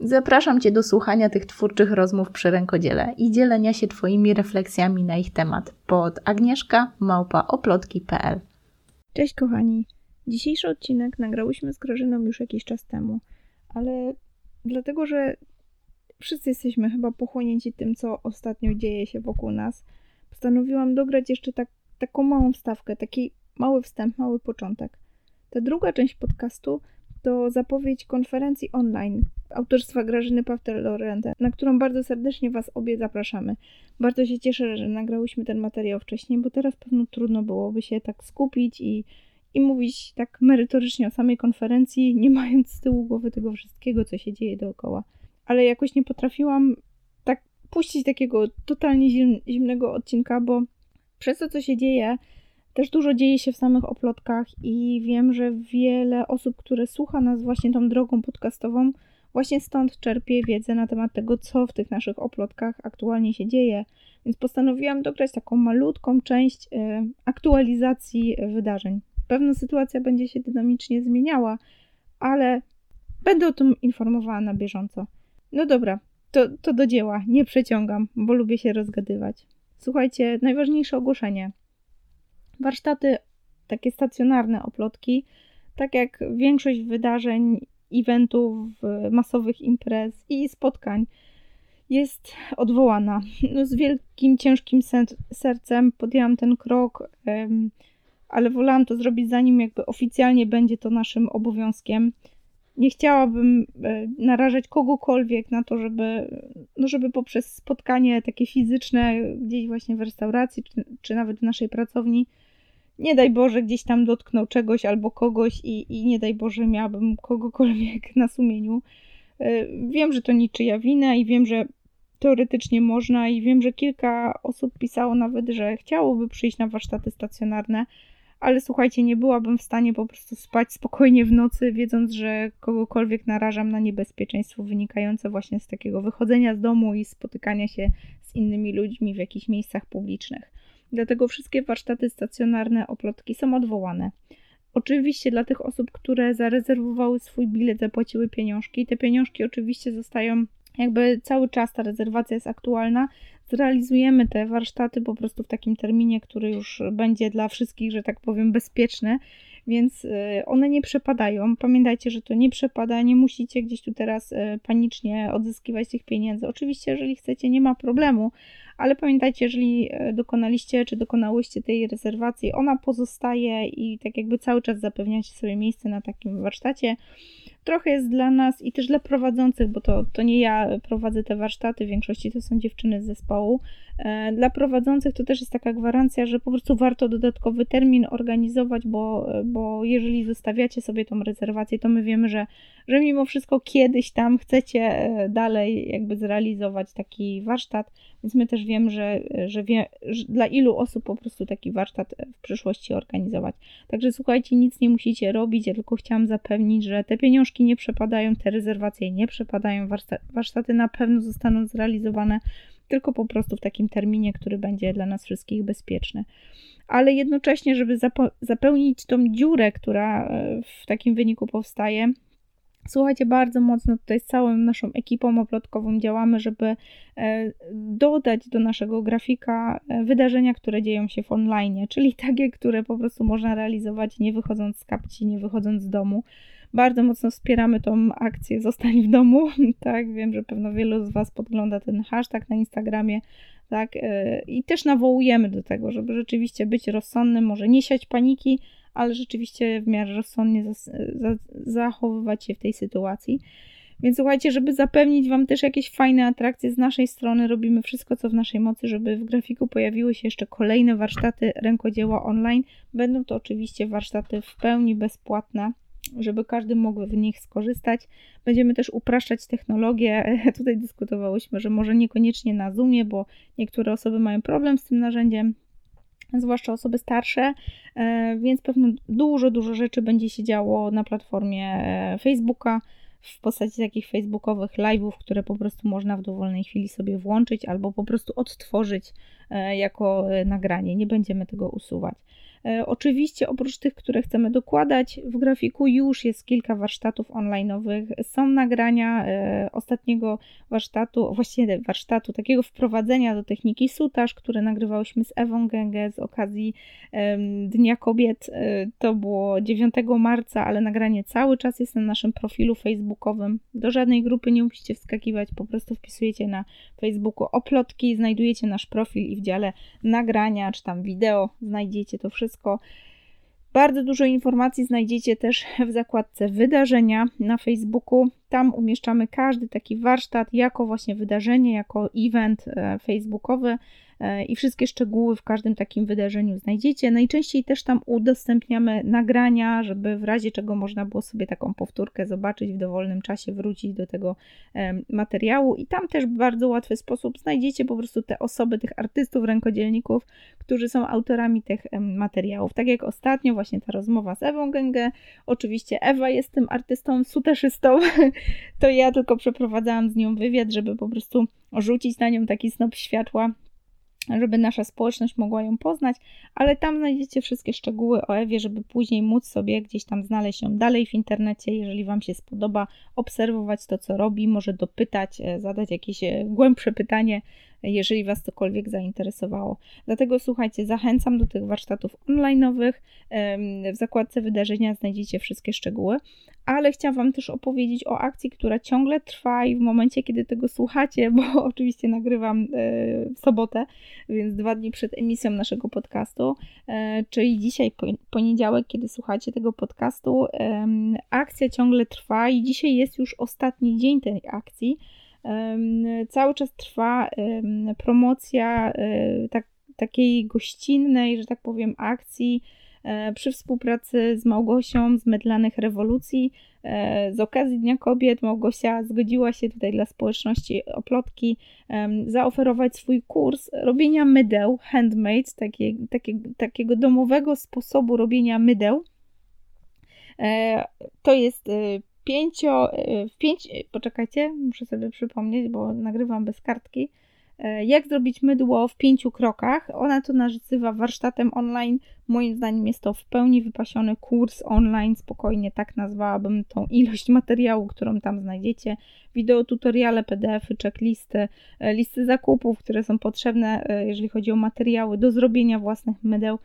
Zapraszam Cię do słuchania tych twórczych rozmów przy rękodziele i dzielenia się Twoimi refleksjami na ich temat pod agnieszka małpaoplotki.pl Cześć kochani! Dzisiejszy odcinek nagrałyśmy z Grażyną już jakiś czas temu, ale dlatego, że wszyscy jesteśmy chyba pochłonięci tym, co ostatnio dzieje się wokół nas, postanowiłam dograć jeszcze tak, taką małą wstawkę, taki mały wstęp, mały początek. Ta druga część podcastu to zapowiedź konferencji online autorstwa Grażyny Pawter-Lorente, na którą bardzo serdecznie Was obie zapraszamy. Bardzo się cieszę, że nagrałyśmy ten materiał wcześniej, bo teraz pewno trudno byłoby się tak skupić i, i mówić tak merytorycznie o samej konferencji, nie mając z tyłu głowy tego wszystkiego, co się dzieje dookoła. Ale jakoś nie potrafiłam tak puścić takiego totalnie zimnego odcinka, bo przez to, co się dzieje, też dużo dzieje się w samych oplotkach i wiem, że wiele osób, które słucha nas właśnie tą drogą podcastową, właśnie stąd czerpię wiedzę na temat tego, co w tych naszych oplotkach aktualnie się dzieje. Więc postanowiłam dograć taką malutką część y, aktualizacji wydarzeń. Pewna sytuacja będzie się dynamicznie zmieniała, ale będę o tym informowała na bieżąco. No dobra, to, to do dzieła, nie przeciągam, bo lubię się rozgadywać. Słuchajcie, najważniejsze ogłoszenie. Warsztaty, takie stacjonarne oplotki, tak jak większość wydarzeń, eventów, masowych imprez i spotkań, jest odwołana. No, z wielkim, ciężkim sercem podjęłam ten krok, ale wolałam to zrobić zanim jakby oficjalnie będzie to naszym obowiązkiem. Nie chciałabym e, narażać kogokolwiek na to, żeby, no żeby poprzez spotkanie takie fizyczne gdzieś właśnie w restauracji, czy, czy nawet w naszej pracowni, nie daj Boże, gdzieś tam dotknął czegoś albo kogoś i, i nie daj Boże, miałabym kogokolwiek na sumieniu. E, wiem, że to niczyja wina i wiem, że teoretycznie można i wiem, że kilka osób pisało nawet, że chciałoby przyjść na warsztaty stacjonarne, ale słuchajcie, nie byłabym w stanie po prostu spać spokojnie w nocy, wiedząc, że kogokolwiek narażam na niebezpieczeństwo wynikające właśnie z takiego wychodzenia z domu i spotykania się z innymi ludźmi w jakichś miejscach publicznych. Dlatego wszystkie warsztaty stacjonarne oplotki są odwołane. Oczywiście dla tych osób, które zarezerwowały swój bilet, zapłaciły pieniążki, te pieniążki oczywiście zostają jakby cały czas ta rezerwacja jest aktualna. Zrealizujemy te warsztaty po prostu w takim terminie, który już będzie dla wszystkich, że tak powiem, bezpieczny, więc y, one nie przepadają. Pamiętajcie, że to nie przepada, nie musicie gdzieś tu teraz y, panicznie odzyskiwać tych pieniędzy. Oczywiście, jeżeli chcecie, nie ma problemu, ale pamiętajcie, jeżeli e, dokonaliście czy dokonałyście tej rezerwacji, ona pozostaje i tak jakby cały czas zapewniacie sobie miejsce na takim warsztacie. Trochę jest dla nas i też dla prowadzących, bo to, to nie ja prowadzę te warsztaty, w większości to są dziewczyny z zespołu. E, dla prowadzących to też jest taka gwarancja, że po prostu warto dodatkowy termin organizować, bo, bo jeżeli zostawiacie sobie tą rezerwację, to my wiemy, że, że mimo wszystko kiedyś tam chcecie e, dalej jakby zrealizować taki warsztat, więc my też wiem, że, że, wie, że dla ilu osób po prostu taki warsztat w przyszłości organizować. Także słuchajcie, nic nie musicie robić, ja tylko chciałam zapewnić, że te pieniążki nie przepadają, te rezerwacje nie przepadają, warsztaty na pewno zostaną zrealizowane, tylko po prostu w takim terminie, który będzie dla nas wszystkich bezpieczny. Ale jednocześnie, żeby zapełnić tą dziurę, która e, w takim wyniku powstaje, Słuchajcie, bardzo mocno tutaj z całą naszą ekipą oplotkową działamy, żeby e, dodać do naszego grafika e, wydarzenia, które dzieją się w online, czyli takie, które po prostu można realizować nie wychodząc z kapci, nie wychodząc z domu. Bardzo mocno wspieramy tą akcję Zostań w domu. Tak, wiem, że pewno wielu z Was podgląda ten hashtag na Instagramie. Tak, e, i też nawołujemy do tego, żeby rzeczywiście być rozsądnym, może nie siać paniki, ale rzeczywiście w miarę rozsądnie zachowywać się w tej sytuacji. Więc słuchajcie, żeby zapewnić Wam też jakieś fajne atrakcje z naszej strony, robimy wszystko, co w naszej mocy, żeby w grafiku pojawiły się jeszcze kolejne warsztaty rękodzieła online. Będą to oczywiście warsztaty w pełni bezpłatne, żeby każdy mógł w nich skorzystać. Będziemy też upraszczać technologię. Tutaj dyskutowałyśmy, że może niekoniecznie na Zoomie, bo niektóre osoby mają problem z tym narzędziem, zwłaszcza osoby starsze, e, więc pewno dużo, dużo rzeczy będzie się działo na platformie e, Facebooka w postaci takich facebookowych live'ów, które po prostu można w dowolnej chwili sobie włączyć albo po prostu odtworzyć e, jako nagranie. Nie będziemy tego usuwać. E, oczywiście oprócz tych, które chcemy dokładać, w grafiku już jest kilka warsztatów online'owych. Są nagrania e, ostatniego warsztatu, właściwie warsztatu, takiego wprowadzenia do techniki sutaż, które nagrywałyśmy z Ewą Gęgę z okazji Dnia Kobiet. E, to było 9 marca, ale nagranie cały czas jest na naszym profilu facebookowym. Do żadnej grupy nie musicie wskakiwać, po prostu wpisujecie na Facebooku oplotki, znajdujecie nasz profil i w dziale nagrania czy tam wideo znajdziecie to wszystko wszystko. Bardzo dużo informacji znajdziecie też w zakładce wydarzenia na Facebooku. Tam umieszczamy każdy taki warsztat jako właśnie wydarzenie, jako event e, facebookowy. E, i wszystkie szczegóły w każdym takim wydarzeniu znajdziecie. Najczęściej też tam udostępniamy nagrania, żeby w razie czego można było sobie taką powtórkę zobaczyć w dowolnym czasie, wrócić do tego materiału i tam też w bardzo łatwy sposób znajdziecie po prostu te osoby, tych artystów, rękodzielników, którzy są autorami tych materiałów. Tak jak ostatnio właśnie ta rozmowa z Ewą Gęgę, oczywiście Ewa jest tym artystą, suteszystą, to ja tylko przeprowadzałam z nią wywiad, żeby po prostu rzucić na nią taki snop światła, żeby nasza społeczność mogła ją poznać, ale tam znajdziecie wszystkie szczegóły o Ewie, żeby później móc sobie gdzieś tam znaleźć ją dalej w internecie, jeżeli Wam się spodoba, obserwować to, co robi, może dopytać, e, zadać jakieś e, głębsze pytanie, jeżeli Was cokolwiek zainteresowało. Dlatego słuchajcie, zachęcam do tych warsztatów online'owych. W zakładce wydarzenia znajdziecie wszystkie szczegóły, ale chciałam Wam też opowiedzieć o akcji, która ciągle trwa i w momencie, kiedy tego słuchacie, bo oczywiście nagrywam e, w sobotę, więc dwa dni przed emisją naszego podcastu, e, czyli dzisiaj poniedziałek, kiedy słuchacie tego podcastu, akcja ciągle trwa i dzisiaj jest już ostatni dzień tej akcji. Cały czas trwa promocja e, tak, takiej gościnnej, że tak powiem, akcji e, przy współpracy z Małgosią z Medlanych Rewolucji. E, z okazji Dnia Kobiet Małgosia zgodziła się tutaj dla społeczności Oplotki zaoferować swój kurs robienia mydeł, handmade, takie, takie, takiego domowego sposobu robienia mydeł. To jest pięcio, w pięć, poczekajcie, muszę sobie przypomnieć, bo nagrywam bez kartki. E, jak zrobić mydło w pięciu krokach? Ona to nazywa warsztatem online. Moim zdaniem jest to w pełni wypasiony kurs online. Spokojnie tak nazwałabym tą ilość materiału, którą tam znajdziecie. Wideo, tutoriale, PDF-y, checklisty, e, listy zakupów, które są potrzebne, e, jeżeli chodzi o materiały do zrobienia własnych mydeł.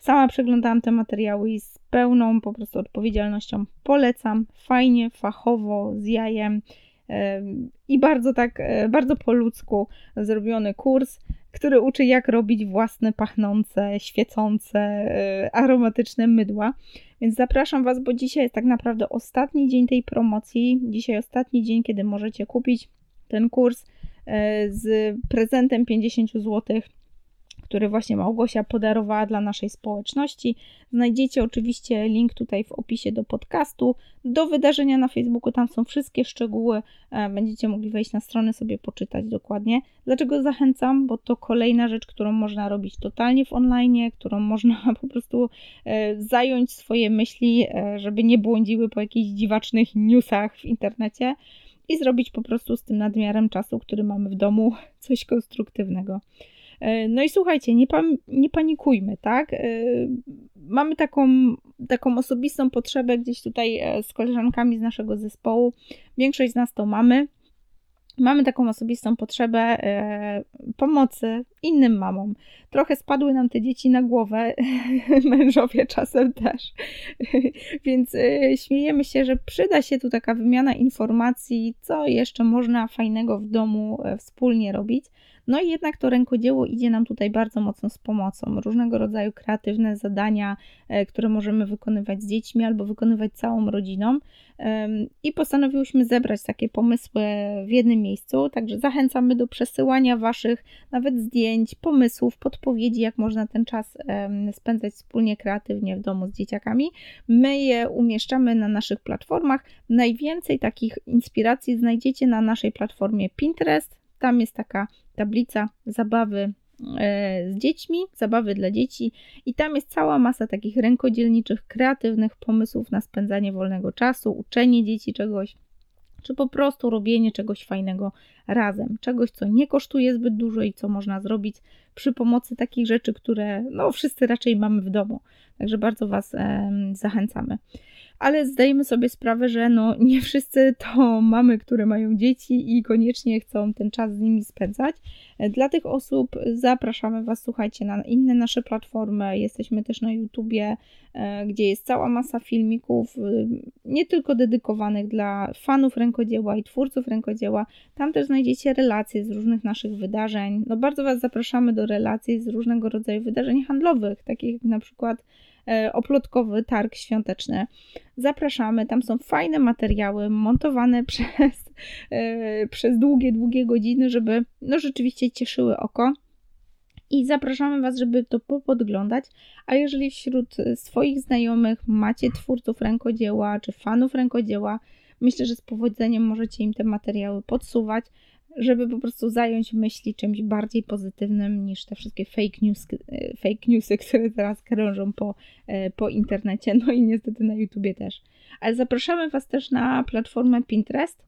Sama przeglądałam te materiały i z pełną po prostu odpowiedzialnością polecam. Fajnie, fachowo, z jajem i bardzo tak, e, bardzo po ludzku zrobiony kurs, który uczy jak robić własne pachnące, świecące, e, aromatyczne mydła. Więc zapraszam Was, bo dzisiaj jest tak naprawdę ostatni dzień tej promocji. Dzisiaj ostatni dzień, kiedy możecie kupić ten kurs e, z prezentem 50 zł który właśnie Małgosia podarowała dla naszej społeczności. Znajdziecie oczywiście link tutaj w opisie do podcastu, do wydarzenia na Facebooku, tam są wszystkie szczegóły, e, będziecie mogli wejść na stronę, sobie poczytać dokładnie. Dlaczego zachęcam? Bo to kolejna rzecz, którą można robić totalnie w online, którą można po prostu e, zająć swoje myśli, e, żeby nie błądziły po jakichś dziwacznych newsach w internecie i zrobić po prostu z tym nadmiarem czasu, który mamy w domu, coś konstruktywnego. E, no i słuchajcie, nie, nie panikujmy, tak? E, mamy taką, taką osobistą potrzebę gdzieś tutaj e, z koleżankami z naszego zespołu. Większość z nas to mamy. Mamy taką osobistą potrzebę pomocy innym mamom. Trochę spadły nam te dzieci na głowę, mężowie czasem też. Więc śmiejemy się, że przyda się tu taka wymiana informacji, co jeszcze można fajnego w domu wspólnie robić. No i jednak to rękodzieło idzie nam tutaj bardzo mocno z pomocą. Różnego rodzaju kreatywne zadania, e, które możemy wykonywać z dziećmi albo wykonywać całą rodziną. I postanowiłyśmy zebrać takie pomysły w jednym miejscu, także zachęcamy do przesyłania Waszych nawet zdjęć, pomysłów, podpowiedzi, jak można ten czas spędzać wspólnie kreatywnie w domu z dzieciakami. My je umieszczamy na naszych platformach. Najwięcej takich inspiracji znajdziecie na naszej platformie Pinterest. Tam jest taka tablica zabawy e, z dziećmi, zabawy dla dzieci i tam jest cała masa takich rękodzielniczych, kreatywnych pomysłów na spędzanie wolnego czasu, uczenie dzieci czegoś, czy po prostu robienie czegoś fajnego razem, czegoś, co nie kosztuje zbyt dużo i co można zrobić przy pomocy takich rzeczy, które no, wszyscy raczej mamy w domu. Także bardzo Was e, zachęcamy ale zdajemy sobie sprawę, że no nie wszyscy to mamy, które mają dzieci i koniecznie chcą ten czas z nimi spędzać. Dla tych osób zapraszamy Was, słuchajcie, na inne nasze platformy. Jesteśmy też na YouTubie, e, gdzie jest cała masa filmików, e, nie tylko dedykowanych dla fanów rękodzieła i twórców rękodzieła. Tam też znajdziecie relacje z różnych naszych wydarzeń. No bardzo Was zapraszamy do relacji z różnego rodzaju wydarzeń handlowych, takich jak na przykład oplotkowy targ świąteczny. Zapraszamy, tam są fajne materiały montowane przez, e, przez długie, długie godziny, żeby no rzeczywiście cieszyły oko. I zapraszamy Was, żeby to popodglądać. A jeżeli wśród swoich znajomych macie twórców rękodzieła czy fanów rękodzieła, myślę, że z powodzeniem możecie im te materiały podsuwać żeby po prostu zająć myśli czymś bardziej pozytywnym niż te wszystkie fake, news, e, fake newsy, które teraz krążą po, e, po internecie, no i niestety na YouTubie też. Ale zapraszamy Was też na platformę Pinterest,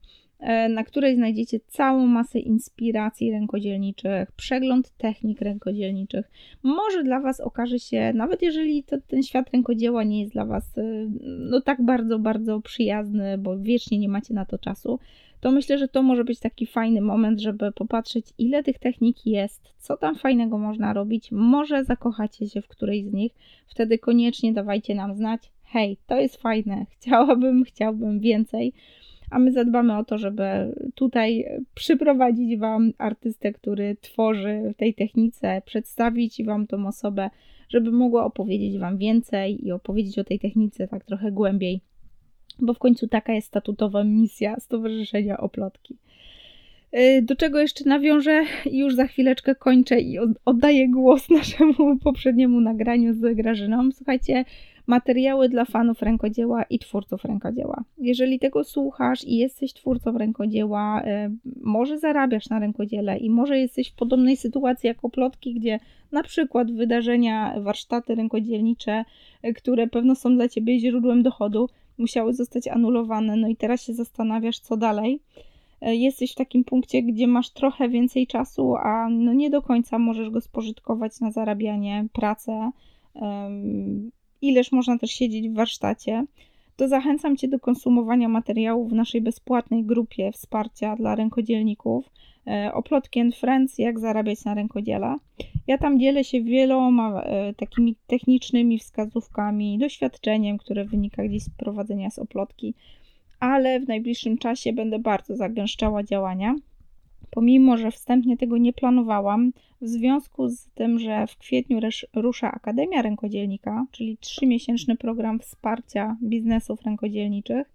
na której znajdziecie całą masę inspiracji rękodzielniczych, przegląd technik rękodzielniczych. Może dla Was okaże się, nawet jeżeli to, ten świat rękodzieła nie jest dla Was no tak bardzo, bardzo przyjazny, bo wiecznie nie macie na to czasu, to myślę, że to może być taki fajny moment, żeby popatrzeć, ile tych technik jest, co tam fajnego można robić. Może zakochacie się w którejś z nich, wtedy koniecznie dawajcie nam znać. Hej, to jest fajne, chciałabym, chciałbym więcej. A my zadbamy o to, żeby tutaj przyprowadzić Wam artystę, który tworzy w tej technice, przedstawić Wam tą osobę, żeby mogła opowiedzieć Wam więcej i opowiedzieć o tej technice tak trochę głębiej bo w końcu taka jest statutowa misja Stowarzyszenia Oplotki. Y, do czego jeszcze nawiążę i już za chwileczkę kończę i oddaję głos naszemu poprzedniemu nagraniu z Grażyną. Słuchajcie, materiały dla fanów rękodzieła i twórców rękodzieła. Jeżeli tego słuchasz i jesteś twórcą rękodzieła, y, może zarabiasz na rękodziele i może jesteś w podobnej sytuacji jak oplotki, gdzie na przykład wydarzenia, warsztaty rękodzielnicze, y, które pewno są dla ciebie źródłem dochodu, musiały zostać anulowane, no i teraz się zastanawiasz, co dalej. E, jesteś w takim punkcie, gdzie masz trochę więcej czasu, a no nie do końca możesz go spożytkować na zarabianie, pracę. Ileż można też siedzieć w warsztacie, to zachęcam Cię do konsumowania materiałów w naszej bezpłatnej grupie wsparcia dla rękodzielników E, Oplotki and Friends, jak zarabiać na rękodziele. Ja tam dzielę się wieloma e, takimi technicznymi wskazówkami, doświadczeniem, które wynika gdzieś z prowadzenia z oplotki, ale w najbliższym czasie będę bardzo zagęszczała działania. Pomimo, że wstępnie tego nie planowałam, w związku z tym, że w kwietniu rusza Akademia Rękodzielnika, czyli trzymiesięczny program wsparcia biznesów rękodzielniczych,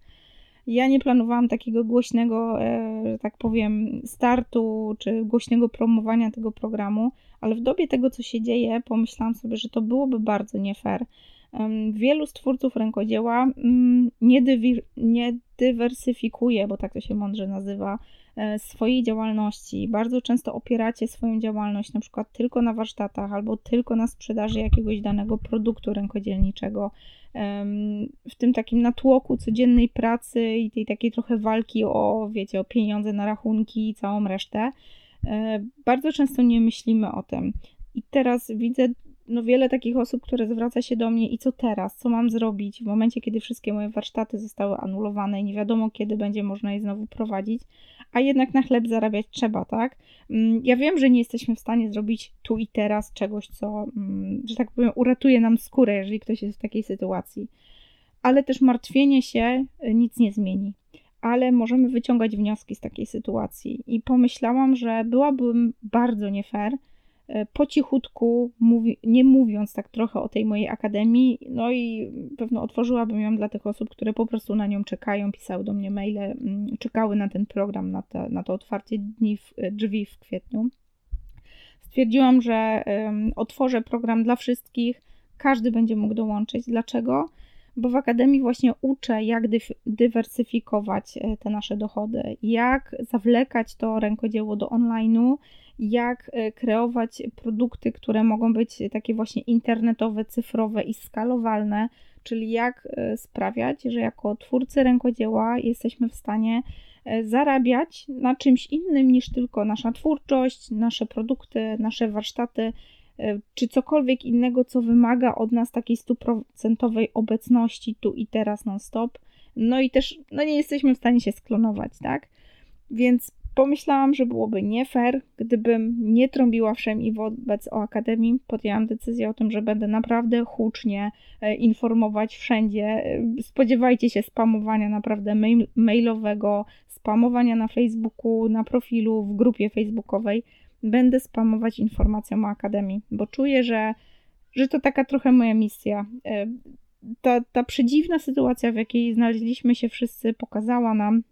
ja nie planowałam takiego głośnego, e, że tak powiem, startu czy głośnego promowania tego programu, ale w dobie tego, co się dzieje, pomyślałam sobie, że to byłoby bardzo nie fair. Wielu stwórców rękodzieła mm, nie, dywi- nie dywersyfikuje, bo tak to się mądrze nazywa, e, swojej działalności. Bardzo często opieracie swoją działalność na przykład tylko na warsztatach albo tylko na sprzedaży jakiegoś danego produktu rękodzielniczego. W tym takim natłoku codziennej pracy i tej takiej trochę walki o, wiecie, o pieniądze na rachunki i całą resztę, e, bardzo często nie myślimy o tym. I teraz widzę no wiele takich osób, które zwraca się do mnie i co teraz, co mam zrobić w momencie, kiedy wszystkie moje warsztaty zostały anulowane i nie wiadomo, kiedy będzie można je znowu prowadzić, a jednak na chleb zarabiać trzeba, tak? Mm, ja wiem, że nie jesteśmy w stanie zrobić tu i teraz czegoś, co, mm, że tak powiem, uratuje nam skórę, jeżeli ktoś jest w takiej sytuacji, ale też martwienie się y, nic nie zmieni. ale możemy wyciągać wnioski z takiej sytuacji. I pomyślałam, że byłabym bardzo nie fair, po cichutku, mówi, nie mówiąc tak trochę o tej mojej akademii, no i pewno otworzyłabym ją dla tych osób, które po prostu na nią czekają, pisały do mnie maile, mm, czekały na ten program, na, te, na to otwarcie dni w, drzwi w kwietniu. Stwierdziłam, że um, otworzę program dla wszystkich, każdy będzie mógł dołączyć. Dlaczego? bo w akademii właśnie uczę, jak dywersyfikować e, te nasze dochody, jak zawlekać to rękodzieło do online'u, jak e, kreować produkty, które mogą być takie właśnie internetowe, cyfrowe i skalowalne, czyli jak e, sprawiać, że jako twórcy rękodzieła jesteśmy w stanie zarabiać na czymś innym niż tylko nasza twórczość, nasze produkty, nasze warsztaty, E, czy cokolwiek innego, co wymaga od nas takiej stuprocentowej obecności tu i teraz non-stop. No i też no nie jesteśmy w stanie się sklonować, tak? Więc pomyślałam, że byłoby nie fair, gdybym nie trąbiła wszem i wobec o Akademii. Podjęłam decyzję o tym, że będę naprawdę hucznie e, informować wszędzie. E, spodziewajcie się spamowania naprawdę mail mailowego, spamowania na Facebooku, na profilu, w grupie facebookowej będę spamować informacją o Akademii, bo czuję, że, że to taka trochę moja misja. E, ta, ta przedziwna sytuacja, w jakiej znaleźliśmy się wszyscy, pokazała nam,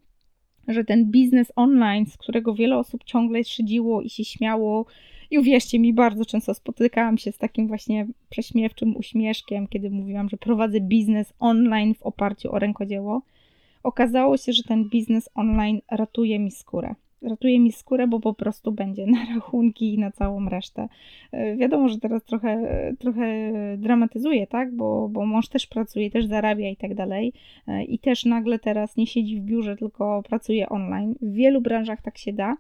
że ten biznes online, z którego wiele osób ciągle szydziło i się śmiało, i uwierzcie mi, bardzo często spotykałam się z takim właśnie prześmiewczym uśmieszkiem, kiedy mówiłam, że prowadzę biznes online w oparciu o rękodzieło. Okazało się, że ten biznes online ratuje mi skórę ratuje mi skórę, bo po prostu będzie na rachunki i na całą resztę. E, wiadomo, że teraz trochę, trochę dramatyzuję, tak? Bo, bo mąż też pracuje, też zarabia i tak dalej. E, I też nagle teraz nie siedzi w biurze, tylko pracuje online. W wielu branżach tak się da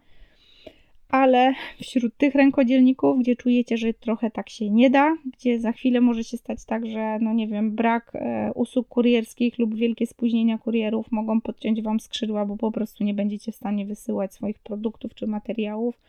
ale wśród tych rękodzielników, gdzie czujecie, że trochę tak się nie da, gdzie za chwilę może się stać tak, że no nie wiem, brak e, usług kurierskich lub wielkie spóźnienia kurierów mogą podciąć wam skrzydła, bo po prostu nie będziecie w stanie wysyłać swoich produktów czy materiałów.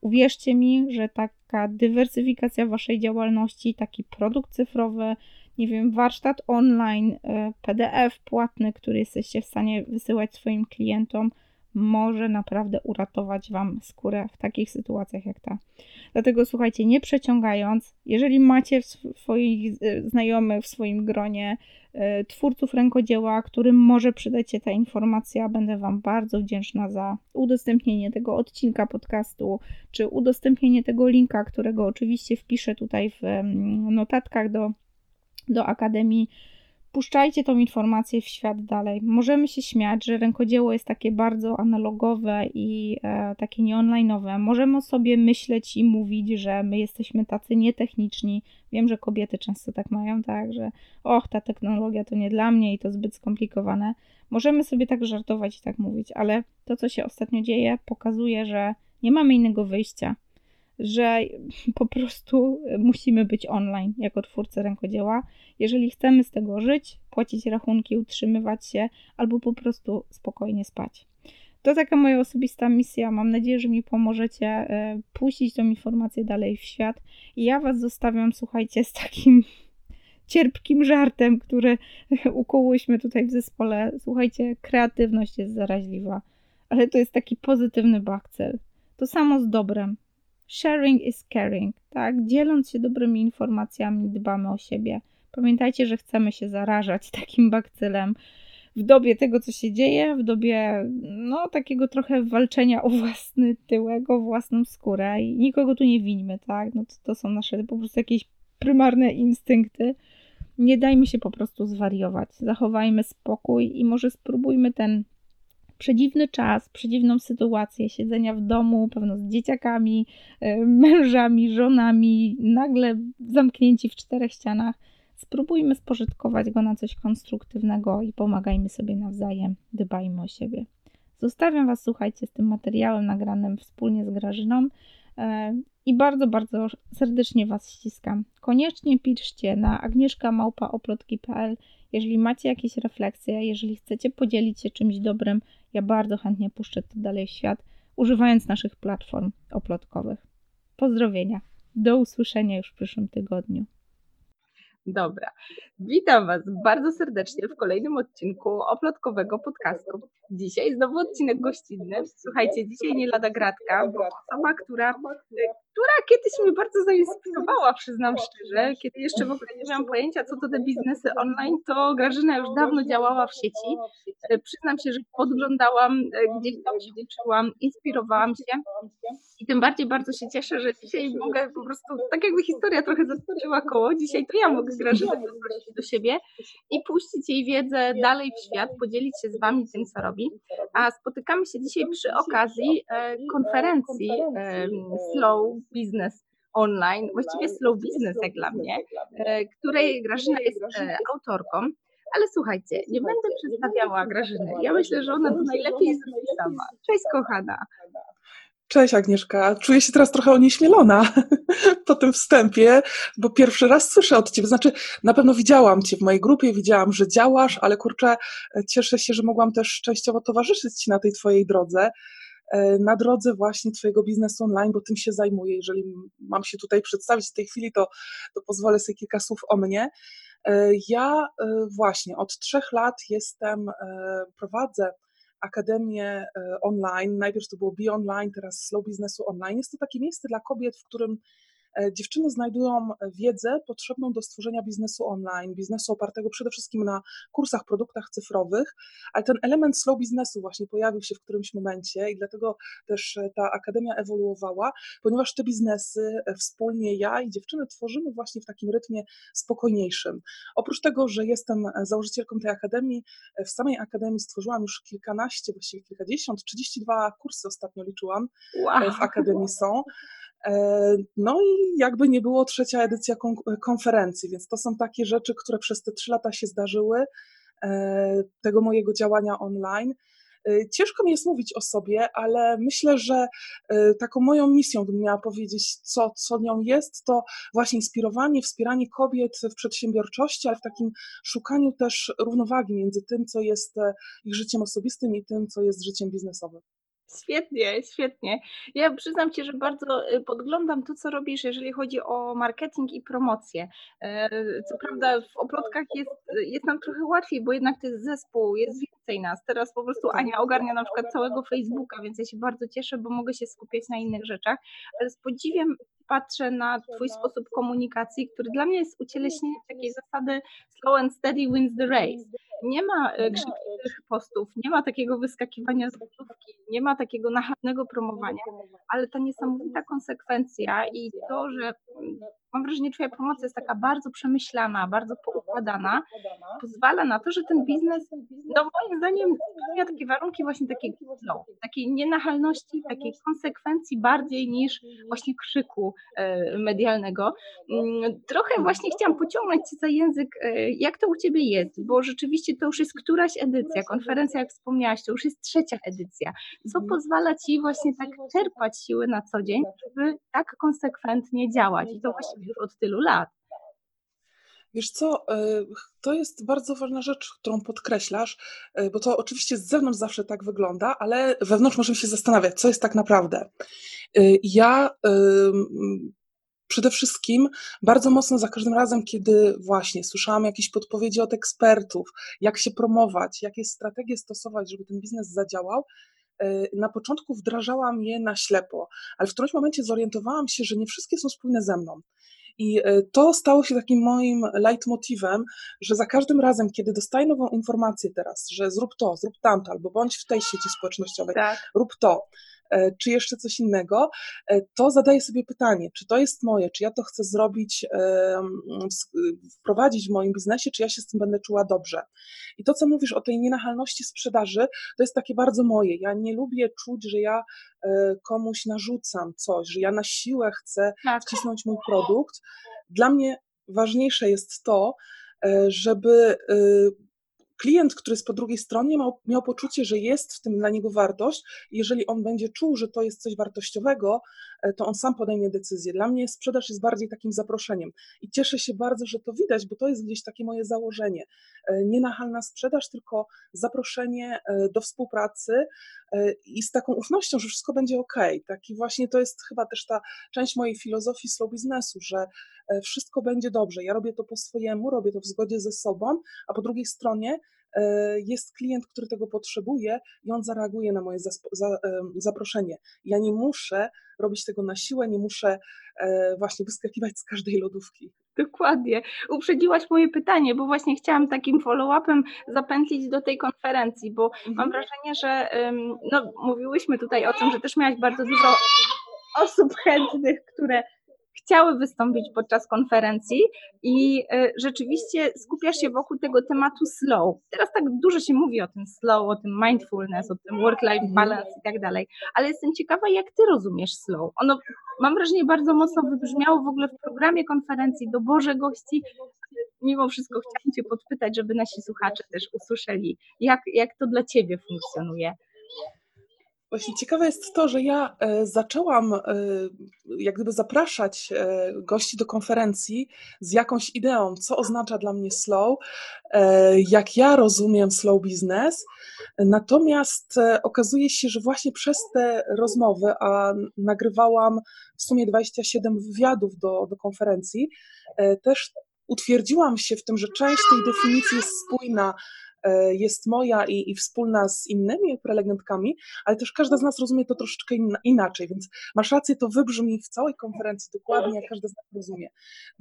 Uwierzcie mi, że taka dywersyfikacja waszej działalności, taki produkt cyfrowy, nie wiem, warsztat online, e, PDF płatny, który jesteście w stanie wysyłać swoim klientom, może naprawdę uratować Wam skórę w takich sytuacjach jak ta. Dlatego słuchajcie, nie przeciągając, jeżeli macie swoich znajomych, w swoim gronie e, twórców rękodzieła, którym może przydać się ta informacja, będę Wam bardzo wdzięczna za udostępnienie tego odcinka podcastu, czy udostępnienie tego linka, którego oczywiście wpiszę tutaj w mm, notatkach do, do Akademii Puszczajcie tą informację w świat dalej. Możemy się śmiać, że rękodzieło jest takie bardzo analogowe i e, takie nieonline'owe. Możemy sobie myśleć i mówić, że my jesteśmy tacy nietechniczni. Wiem, że kobiety często tak mają, tak, że och, ta technologia to nie dla mnie i to zbyt skomplikowane. Możemy sobie tak żartować i tak mówić, ale to, co się ostatnio dzieje, pokazuje, że nie mamy innego wyjścia że po prostu musimy być online jako twórcy rękodzieła, jeżeli chcemy z tego żyć, płacić rachunki, utrzymywać się albo po prostu spokojnie spać. To taka moja osobista misja. Mam nadzieję, że mi pomożecie e, puścić tą informację dalej w świat. I ja Was zostawiam, słuchajcie, z takim cierpkim żartem, który ukułyśmy tutaj w zespole. Słuchajcie, kreatywność jest zaraźliwa, ale to jest taki pozytywny bakcel. To samo z dobrem. Sharing is caring, tak? Dzieląc się dobrymi informacjami, dbamy o siebie. Pamiętajcie, że chcemy się zarażać takim bakcylem w dobie tego, co się dzieje, w dobie no takiego trochę walczenia o własny tyłek, o własną skórę i nikogo tu nie winimy, tak? No to, to są nasze po prostu jakieś prymarne instynkty. Nie dajmy się po prostu zwariować. Zachowajmy spokój i może spróbujmy ten przedziwny czas, przedziwną sytuację siedzenia w domu, pewno z dzieciakami, e, mężami, żonami, nagle zamknięci w czterech ścianach. Spróbujmy spożytkować go na coś konstruktywnego i pomagajmy sobie nawzajem, dbajmy o siebie. Zostawiam Was, słuchajcie, z tym materiałem nagranym wspólnie z Grażyną e, i bardzo, bardzo serdecznie Was ściskam. Koniecznie piszcie na agnieszkamałpaoplotki.pl, jeżeli macie jakieś refleksje, jeżeli chcecie podzielić się czymś dobrym, ja bardzo chętnie puszczę to dalej w świat, używając naszych platform oplotkowych. Pozdrowienia. Do usłyszenia już w przyszłym tygodniu. Dobra. Witam Was bardzo serdecznie w kolejnym odcinku oplotkowego podcastu. Dzisiaj znowu odcinek gościnny. Słuchajcie, dzisiaj nie lada gratka, bo osoba, która, która kiedyś mnie bardzo zainspirowała, przyznam szczerze, kiedy jeszcze w ogóle nie miałam pojęcia, co to te biznesy online, to Grażyna już dawno działała w sieci. Przyznam się, że podglądałam, gdzieś tam się inspirowałam się. I tym bardziej bardzo się cieszę, że dzisiaj mogę po prostu, tak jakby historia trochę zaskoczyła koło, dzisiaj to ja mogę Grażynę zaprosić do siebie i puścić jej wiedzę dalej w świat, podzielić się z Wami tym, co robi. A spotykamy się dzisiaj przy okazji e, konferencji e, Slow Business Online, właściwie Slow Business jak dla mnie, e, której Grażyna jest e, autorką. Ale słuchajcie, nie będę przedstawiała Grażyny. Ja myślę, że ona to najlepiej zrobi sama. Cześć kochana. Cześć Agnieszka, czuję się teraz trochę onieśmielona po tym wstępie, bo pierwszy raz słyszę od Ciebie, znaczy na pewno widziałam Cię w mojej grupie, widziałam, że działasz, ale kurczę, cieszę się, że mogłam też częściowo towarzyszyć Ci na tej Twojej drodze, e, na drodze właśnie Twojego biznesu online, bo tym się zajmuję. Jeżeli mam się tutaj przedstawić w tej chwili, to, to pozwolę sobie kilka słów o mnie. E, ja e, właśnie od trzech lat jestem, prowadzę akademię e, online. Najpierw to było Be Online, teraz Slow Businessu Online. Jest to takie miejsce dla kobiet, w którym E, dziewczyny znajdują wiedzę potrzebną do stworzenia biznesu online, biznesu opartego przede wszystkim na kursach, produktach cyfrowych, ale ten element slow biznesu właśnie pojawił się w którymś momencie i dlatego też e, ta akademia ewoluowała, ponieważ te biznesy e, wspólnie ja i dziewczyny tworzymy właśnie w takim rytmie spokojniejszym. Oprócz tego, że jestem założycielką tej akademii, w samej akademii stworzyłam już kilkanaście, właściwie kilkadziesiąt, 32 kursy ostatnio liczyłam wow. w akademii są. E, no i jakby nie było trzecia edycja konferencji, więc to są takie rzeczy, które przez te trzy lata się zdarzyły, e, tego mojego działania online. E, ciężko mi jest mówić o sobie, ale myślę, że taką moją misją, bym miała powiedzieć, co, co nią jest, to właśnie inspirowanie, wspieranie kobiet w przedsiębiorczości, ale w takim szukaniu też równowagi między tym, co jest ich życiem osobistym i tym, co jest życiem biznesowym. Świetnie, świetnie. Ja przyznam Ci, że bardzo y, podglądam to, co robisz, jeżeli chodzi o marketing i promocję. E, co prawda w oplotkach jest, jest nam trochę łatwiej, bo jednak to jest zespół, jest więcej nas. Teraz po prostu. Ania ogarnia na przykład całego Facebooka, więc ja się bardzo cieszę, bo mogę się skupiać na innych rzeczach, ale z podziwiem patrzę na Twój sposób komunikacji, który dla mnie jest ucieleśnieniem takiej zasady slow and steady wins the race. Nie ma e, krzykliwych postów, nie ma takiego wyskakiwania z gotówki, nie ma takiego nachalnego promowania, ale ta niesamowita konsekwencja i to, że mam wrażenie, Twoja promocja jest taka bardzo przemyślana, bardzo poukładana, pozwala na to, że ten biznes, no moim zdaniem, spełnia takie warunki właśnie takiego flow, takiej nienachalności, takiej konsekwencji bardziej niż właśnie krzyku e, medialnego. Mm, trochę właśnie chciałam pociągnąć Cię za język, e, jak to u Ciebie jest, bo rzeczywiście to już jest któraś edycja, konferencja, jak wspomniałaś, to już jest trzecia edycja, co mhm. pozwala Ci właśnie tak czerpać siły na co dzień, żeby tak konsekwentnie działać? I to właściwie już od tylu lat. Wiesz co, e, to jest bardzo ważna rzecz, którą podkreślasz, e, bo to oczywiście z zewnątrz zawsze tak wygląda, ale wewnątrz możemy się zastanawiać, co jest tak naprawdę. E, ja przede wszystkim bardzo mocno za każdym razem, kiedy właśnie słyszałam jakieś podpowiedzi od ekspertów, jak się promować, jakie strategie stosować, żeby ten biznes zadziałał, na początku wdrażałam je na ślepo, ale w którymś momencie zorientowałam się, że nie wszystkie są spójne ze mną. I e, to stało się takim moim leitmotivem, że za każdym razem, kiedy dostaję nową informację teraz, że zrób to, zrób tamto, albo bądź w tej sieci społecznościowej, tak. rób to, czy jeszcze coś innego, e, to zadaję sobie pytanie, czy to jest moje, czy ja to chcę zrobić, wprowadzić w moim biznesie, czy ja się z tym będę czuła dobrze. I to, co mówisz o tej nienachalności sprzedaży, to jest takie bardzo moje. Ja nie lubię czuć, że ja e, komuś narzucam coś, że ja na siłę chcę tak. wcisnąć mój produkt. Dla mnie ważniejsze jest to, żeby klient, który jest po drugiej stronie, miał, miał poczucie, że jest w tym dla niego wartość. Jeżeli on będzie czuł, że to jest coś wartościowego, to on sam podejmie decyzję. Dla mnie sprzedaż jest bardziej takim zaproszeniem i cieszę się bardzo, że to widać, bo to jest gdzieś takie moje założenie. E, nie nachalna sprzedaż, tylko zaproszenie e, do współpracy i z taką ufnością, że wszystko będzie ok. Taki właśnie to jest chyba też ta część mojej filozofii slow biznesu, że wszystko będzie dobrze. Ja robię to po swojemu, robię to w zgodzie ze sobą, a po drugiej stronie E, jest klient, który tego potrzebuje i on zareaguje na moje zaproszenie. Ja nie muszę robić tego na siłę, nie muszę e, właśnie wyskakiwać z każdej lodówki. Dokładnie. Uprzedziłaś moje pytanie, bo właśnie chciałam takim follow-upem zapętlić do tej konferencji, bo mhm. mam wrażenie, że no, mówiłyśmy tutaj o tym, że też miałaś bardzo dużo osób chętnych, które chciały wystąpić podczas konferencji i e, rzeczywiście skupiasz się wokół tego tematu slow. Teraz tak dużo się mówi o tym slow, o tym mindfulness, o tym work-life mhm. balance i tak dalej, ale jestem ciekawa, jak ty rozumiesz slow. Ono, mam wrażenie, bardzo mocno wybrzmiało w ogóle w programie konferencji, doborze gości. Mimo wszystko chciałam cię podpytać, żeby nasi słuchacze też usłyszeli, jak, jak to dla ciebie funkcjonuje. Właśnie ciekawe jest to, że ja e, zaczęłam e, jak gdyby zapraszać e, gości do konferencji z jakąś ideą, co oznacza dla mnie slow, jak ja rozumiem slow business. Natomiast okazuje się, że właśnie przez te rozmowy, a nagrywałam w sumie 27 wywiadów do, do konferencji, też utwierdziłam się w tym, że część tej definicji jest spójna jest moja i, i wspólna z innymi prelegentkami, ale też każda z nas rozumie to troszeczkę inaczej, więc masz rację, to wybrzmi w całej konferencji dokładnie, jak każda z nas rozumie.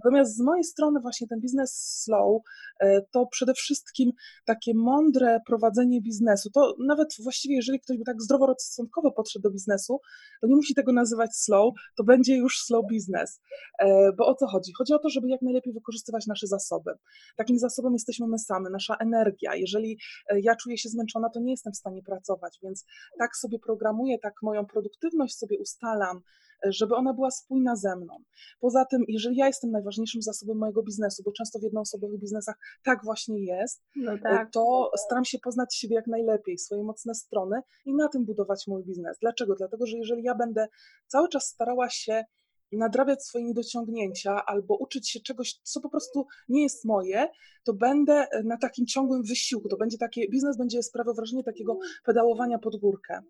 Natomiast z mojej strony właśnie ten biznes slow e, to przede wszystkim takie mądre prowadzenie biznesu. To nawet właściwie, jeżeli ktoś by tak zdroworozsądkowo podszedł do biznesu, to nie musi tego nazywać slow, to będzie już slow business. E, bo o co chodzi? Chodzi o to, żeby jak najlepiej wykorzystywać nasze zasoby. Takim zasobem jesteśmy my same, nasza energia. Jeżeli jeżeli e, ja czuję się zmęczona, to nie jestem w stanie pracować, więc tak sobie programuję, tak moją produktywność sobie ustalam, e, żeby ona była spójna ze mną. Poza tym, jeżeli ja jestem najważniejszym zasobem mojego biznesu, bo często w jednoosobowych biznesach tak właśnie jest, no e, tak. to staram się poznać siebie jak najlepiej, swoje mocne strony i na tym budować mój biznes. Dlaczego? Dlatego, że jeżeli ja będę cały czas starała się nadrabiać swoje niedociągnięcia albo uczyć się czegoś, co po prostu nie jest moje, to będę na takim ciągłym wysiłku. To będzie takie, biznes będzie sprawiał wrażenie takiego pedałowania pod górkę.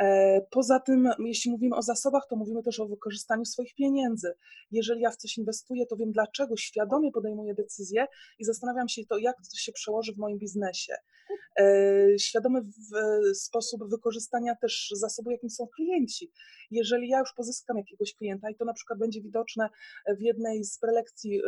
E, poza tym, jeśli mówimy o zasobach, to mówimy też o wykorzystaniu swoich pieniędzy. Jeżeli ja w coś inwestuję, to wiem dlaczego, świadomie podejmuję decyzje i zastanawiam się to, jak to się przełoży w moim biznesie. E, świadomy sposób wykorzystania też zasobu, jakim są klienci. Jeżeli ja już pozyskam jakiegoś klienta i to na przykład będzie widoczne w jednej z prelekcji,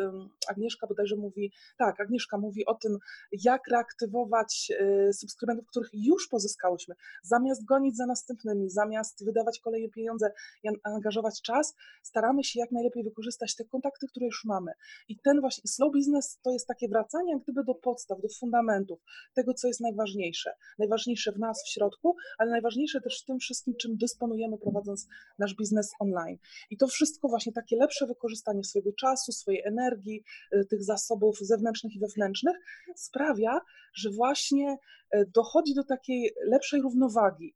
Agnieszka bodajże mówi, tak, Agnieszka mówi o tym, jak reaktywować e, subskrybentów, których już pozyskałyśmy, zamiast gonić za następnymi, zamiast wydawać kolejne pieniądze i angażować czas, staramy się jak najlepiej wykorzystać te kontakty, które już mamy. I ten właśnie slow business to jest takie wracanie jak gdyby do podstaw, do fundamentów, tego, co jest najważniejsze. Najważniejsze w nas w środku, ale najważniejsze też w tym wszystkim, czym dysponujemy prowadząc nasz biznes online. I to wszystko właśnie takie lepsze wykorzystanie swojego czasu, swojej energii, y, tych zasobów zewnętrznych i wewnętrznych sprawia, że właśnie y, dochodzi do takiej lepszej równowagi.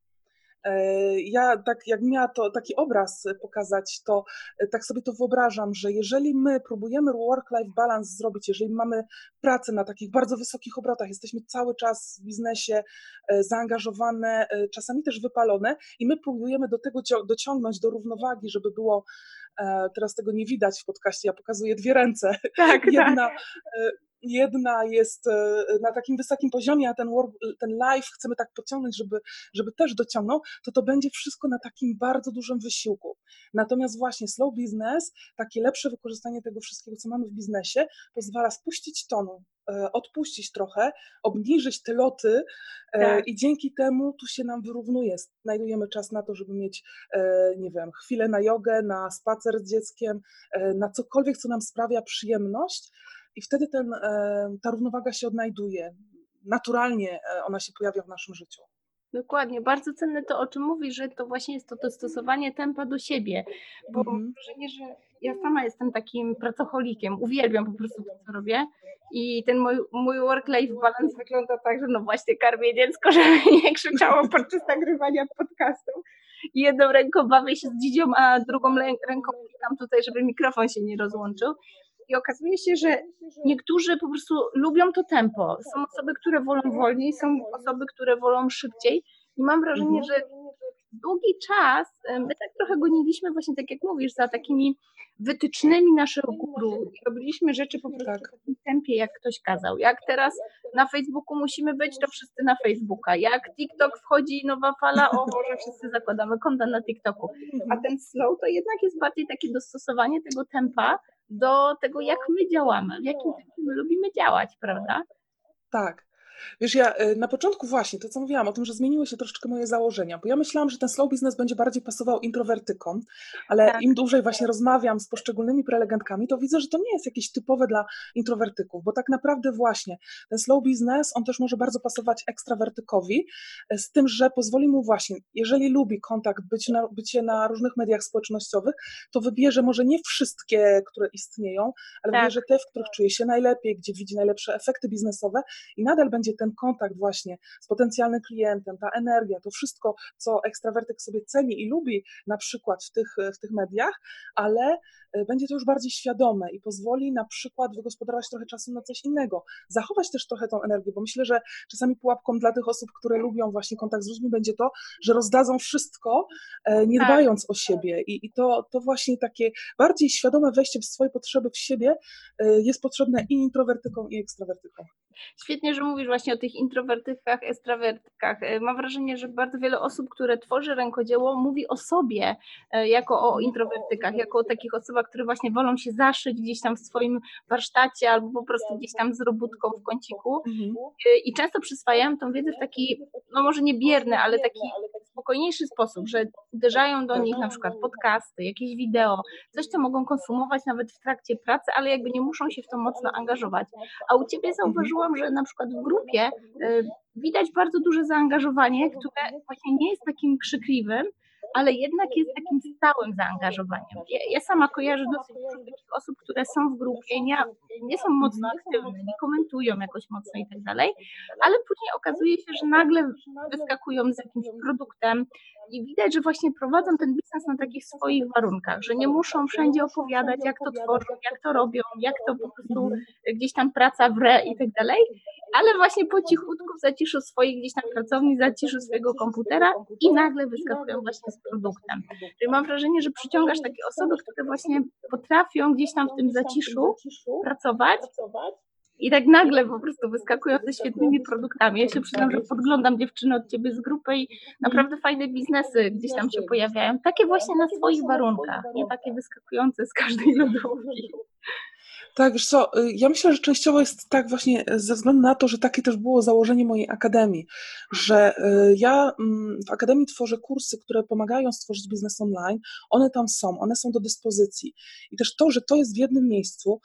E, ja tak jak miała to taki obraz pokazać, to e, tak sobie to wyobrażam, że jeżeli my próbujemy work-life balance zrobić, jeżeli mamy pracę na takich bardzo wysokich obrotach, jesteśmy cały czas w biznesie e, zaangażowane, czasami też wypalone i my próbujemy do tego dociągnąć do równowagi, żeby było Teraz tego nie widać w podcaście, ja pokazuję dwie ręce. Tak, Jedna tak jedna jest e, na takim wysokim poziomie, a ten, work, ten live chcemy tak podciągnąć, żeby, żeby też dociągnął, to to będzie wszystko na takim bardzo dużym wysiłku. Natomiast właśnie slow business, takie lepsze wykorzystanie tego wszystkiego, co mamy w biznesie, pozwala spuścić tonu, e, odpuścić trochę, obniżyć te loty e, tak. i dzięki temu tu się nam wyrównuje. Znajdujemy czas na to, żeby mieć, nie wiem, chwilę na jogę, na spacer z dzieckiem, na cokolwiek, co nam sprawia przyjemność, i wtedy ten, e, ta równowaga się odnajduje. Naturalnie e, ona się pojawia w naszym życiu. Dokładnie, bardzo cenne to, o czym mówisz, że to właśnie jest to dostosowanie tempa do siebie, bo mhm. mam wrażenie, że ja sama jestem takim pracocholikiem, uwielbiam po prostu to, co robię i ten mój, mój work-life balance wygląda tak, że no właśnie karmię dziecko, żeby nie krzyczało podczas nagrywania podcastu i jedną ręką bawię się z dzidzią, a drugą ręką klikam tutaj, żeby mikrofon się nie rozłączył. I okazuje się, że niektórzy po prostu lubią to tempo. Są osoby, które wolą wolniej, są osoby, które wolą szybciej. I mam wrażenie, że długi czas my tak trochę goniliśmy właśnie, tak jak mówisz, za takimi wytycznymi naszych guru. Robiliśmy rzeczy po prostu Tak. w takim tempie, jak ktoś kazał. Jak teraz na Facebooku musimy być, to wszyscy na Facebooka. Jak TikTok wchodzi nowa fala, o Boże, wszyscy zakładamy konta na TikToku. A ten slow to jednak jest bardziej takie dostosowanie tego tempa do tego, jak my działamy, w jakim tempie my lubimy działać, prawda? Tak. Wiesz, ja y, na początku właśnie to, co mówiłam o tym, że zmieniły się troszeczkę moje założenia, bo ja myślałam, że ten slow business będzie bardziej pasował introwertykom, ale Tak. im dłużej właśnie rozmawiam z poszczególnymi prelegentkami, to widzę, że to nie jest jakieś typowe dla introwertyków, bo tak naprawdę właśnie ten slow business, on też może bardzo pasować ekstrawertykowi, y, z tym, że pozwoli mu właśnie, jeżeli lubi kontakt, być na, bycie na różnych mediach społecznościowych, to wybierze może nie wszystkie, które istnieją, ale Tak. wybierze te, w których czuje się najlepiej, gdzie widzi najlepsze efekty biznesowe i nadal będzie ten kontakt właśnie z potencjalnym klientem, ta energia, to wszystko, co ekstrawertyk sobie ceni i lubi na przykład w tych, w tych mediach, ale e, będzie to już bardziej świadome i pozwoli na przykład wygospodarować trochę czasu na coś innego, zachować też trochę tą energię, bo myślę, że czasami pułapką dla tych osób, które lubią właśnie kontakt z ludźmi, będzie to, że rozdadzą wszystko, e, nie Tak. dbając o siebie i, i to, to właśnie takie bardziej świadome wejście w swoje potrzeby w siebie e, jest potrzebne i introwertykom, i ekstrawertykom. Świetnie, że mówisz właśnie o tych introwertykach, ekstrawertykach. E, Mam wrażenie, że bardzo wiele osób, które tworzy rękodzieło, mówi o sobie e, jako o introwertykach, jako o takich osobach, które właśnie wolą się zaszyć gdzieś tam w swoim warsztacie albo po prostu gdzieś tam z robótką w kąciku. E, I często przyswajają tą wiedzę w taki, no może nie bierny, ale taki spokojniejszy sposób, że uderzają do nich na przykład podcasty, jakieś wideo, coś, co mogą konsumować nawet w trakcie pracy, ale jakby nie muszą się w to mocno angażować. A u Ciebie zauważyłam, że na przykład w grupie y, widać bardzo duże zaangażowanie, które właśnie nie jest takim krzykliwym, ale jednak jest takim stałym zaangażowaniem. Ja, ja sama kojarzę dosyć dużo takich osób, które są w grupie, nie, nie są mocno aktywne, nie komentują jakoś mocno i tak dalej, ale później okazuje się, że nagle wyskakują z jakimś produktem i widać, że właśnie prowadzą ten biznes na takich swoich warunkach, że nie muszą wszędzie opowiadać, jak to tworzą, jak to robią, jak to po prostu gdzieś tam praca w re i tak dalej, ale właśnie po cichutku w zaciszu swojej gdzieś tam pracowni, w zaciszu swojego komputera i nagle wyskakują właśnie z produktem. Czyli mam wrażenie, że przyciągasz takie osoby, które właśnie potrafią gdzieś tam w tym zaciszu pracować i tak nagle po prostu wyskakują ze świetnymi produktami. Ja się przyznam, że podglądam dziewczyny od ciebie z grupy i naprawdę fajne biznesy gdzieś tam się pojawiają. Takie właśnie na swoich warunkach, nie takie wyskakujące z każdej lodówki. Tak, wiesz co, y, ja myślę, że częściowo jest tak właśnie ze względu na to, że takie też było założenie mojej akademii, że y, ja mm, w akademii tworzę kursy, które pomagają stworzyć biznes online. One tam są, one są do dyspozycji. I też to, że to jest w jednym miejscu,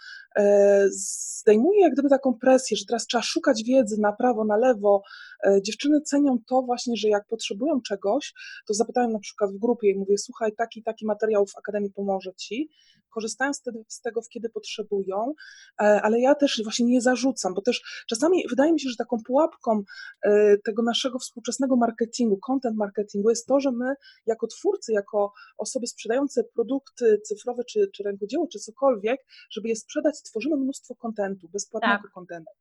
zdejmuje jak gdyby taką presję, że teraz trzeba szukać wiedzy na prawo, na lewo. E, Dziewczyny cenią to właśnie, że jak potrzebują czegoś, to zapytają na przykład w grupie i mówię, słuchaj, taki, taki materiał w akademii pomoże ci. Korzystają tego, z tego kiedy potrzebują, e, ale ja też właśnie nie zarzucam, bo też czasami wydaje mi się, że taką pułapką e, tego naszego współczesnego marketingu, content marketingu jest to, że my jako twórcy, jako osoby sprzedające produkty cyfrowe, czy, czy rękodzieło, czy cokolwiek, żeby je sprzedać, tworzymy mnóstwo kontentu, bezpłatnego Tak. kontentu.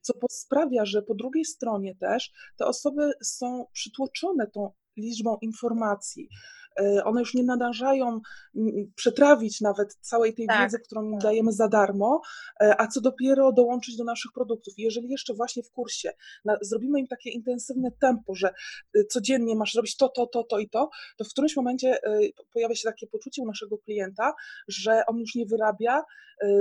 Co sprawia, że po drugiej stronie też te osoby są przytłoczone tą liczbą informacji. E, One już nie nadążają przetrawić nawet całej tej Tak. wiedzy, którą im dajemy za darmo, e, a co dopiero dołączyć do naszych produktów. Jeżeli jeszcze właśnie w kursie na, zrobimy im takie intensywne tempo, że y, codziennie masz zrobić to, to, to, to i to, to w którymś momencie pojawia się takie poczucie u naszego klienta, że on już nie wyrabia,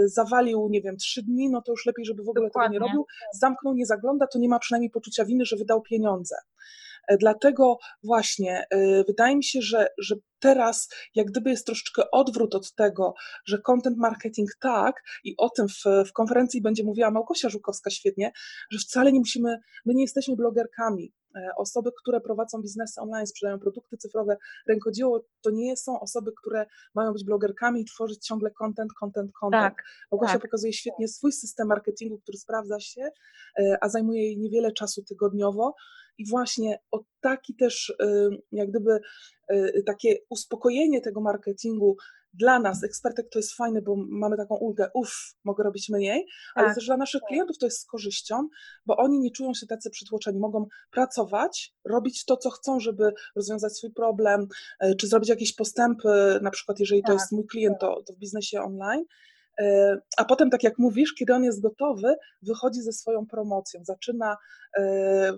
zawalił, nie wiem, trzy dni, no to już lepiej, żeby w ogóle tego nie Dokładnie. robił, zamknął, nie zagląda, to nie ma przynajmniej poczucia winy, że wydał pieniądze. E, Dlatego właśnie y, wydaje mi się, że, że teraz jak gdyby jest troszeczkę odwrót od tego, że content marketing tak i o tym w, w konferencji będzie mówiła Małgosia Żukowska świetnie, że wcale nie musimy, my nie jesteśmy blogerkami. e, osoby, które prowadzą biznesy online, sprzedają produkty cyfrowe, rękodzieło, to nie są osoby, które mają być blogerkami i tworzyć ciągle content, content, content. Tak, Małgosia tak. pokazuje świetnie swój system marketingu, który sprawdza się, e, a zajmuje jej niewiele czasu tygodniowo. I właśnie o taki też, y, jak gdyby, y, takie uspokojenie tego marketingu dla nas, ekspertek, to jest fajne, bo mamy taką ulgę, uff, mogę robić mniej, ale Tak. też dla naszych klientów to jest z korzyścią, bo oni nie czują się tacy przytłoczeni, mogą pracować, robić to, co chcą, żeby rozwiązać swój problem, e, czy zrobić jakieś postępy, na przykład jeżeli to Tak, jest mój klient, to, to w biznesie online, A potem, tak jak mówisz, kiedy on jest gotowy, wychodzi ze swoją promocją, zaczyna e,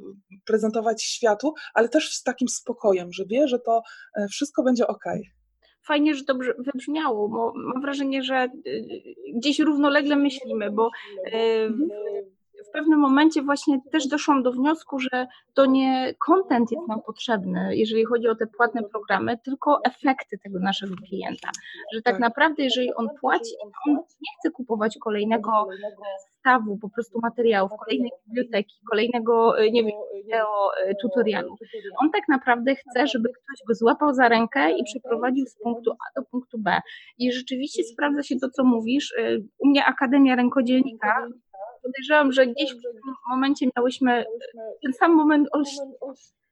prezentować światu, ale też z takim spokojem, że wie, że to e, wszystko będzie ok. Fajnie, że to brz- wybrzmiało, bo mam wrażenie, że y, gdzieś równolegle myślimy, bo y, w- pewnym momencie właśnie też doszłam do wniosku, że to nie content jest nam potrzebny, jeżeli chodzi o te płatne programy, tylko efekty tego naszego klienta. Że tak Tak. naprawdę, jeżeli on płaci, on nie chce kupować kolejnego zestawu po prostu materiałów, kolejnej biblioteki, kolejnego, y, nie wiem, wideo y, tutorialu. On tak naprawdę chce, żeby ktoś go złapał za rękę i przeprowadził z punktu A do punktu B. I rzeczywiście sprawdza się to, co mówisz. Y, U mnie Akademia Rękodzielnika, podejrzewam, że gdzieś w tym momencie miałyśmy ten sam moment olśnienia.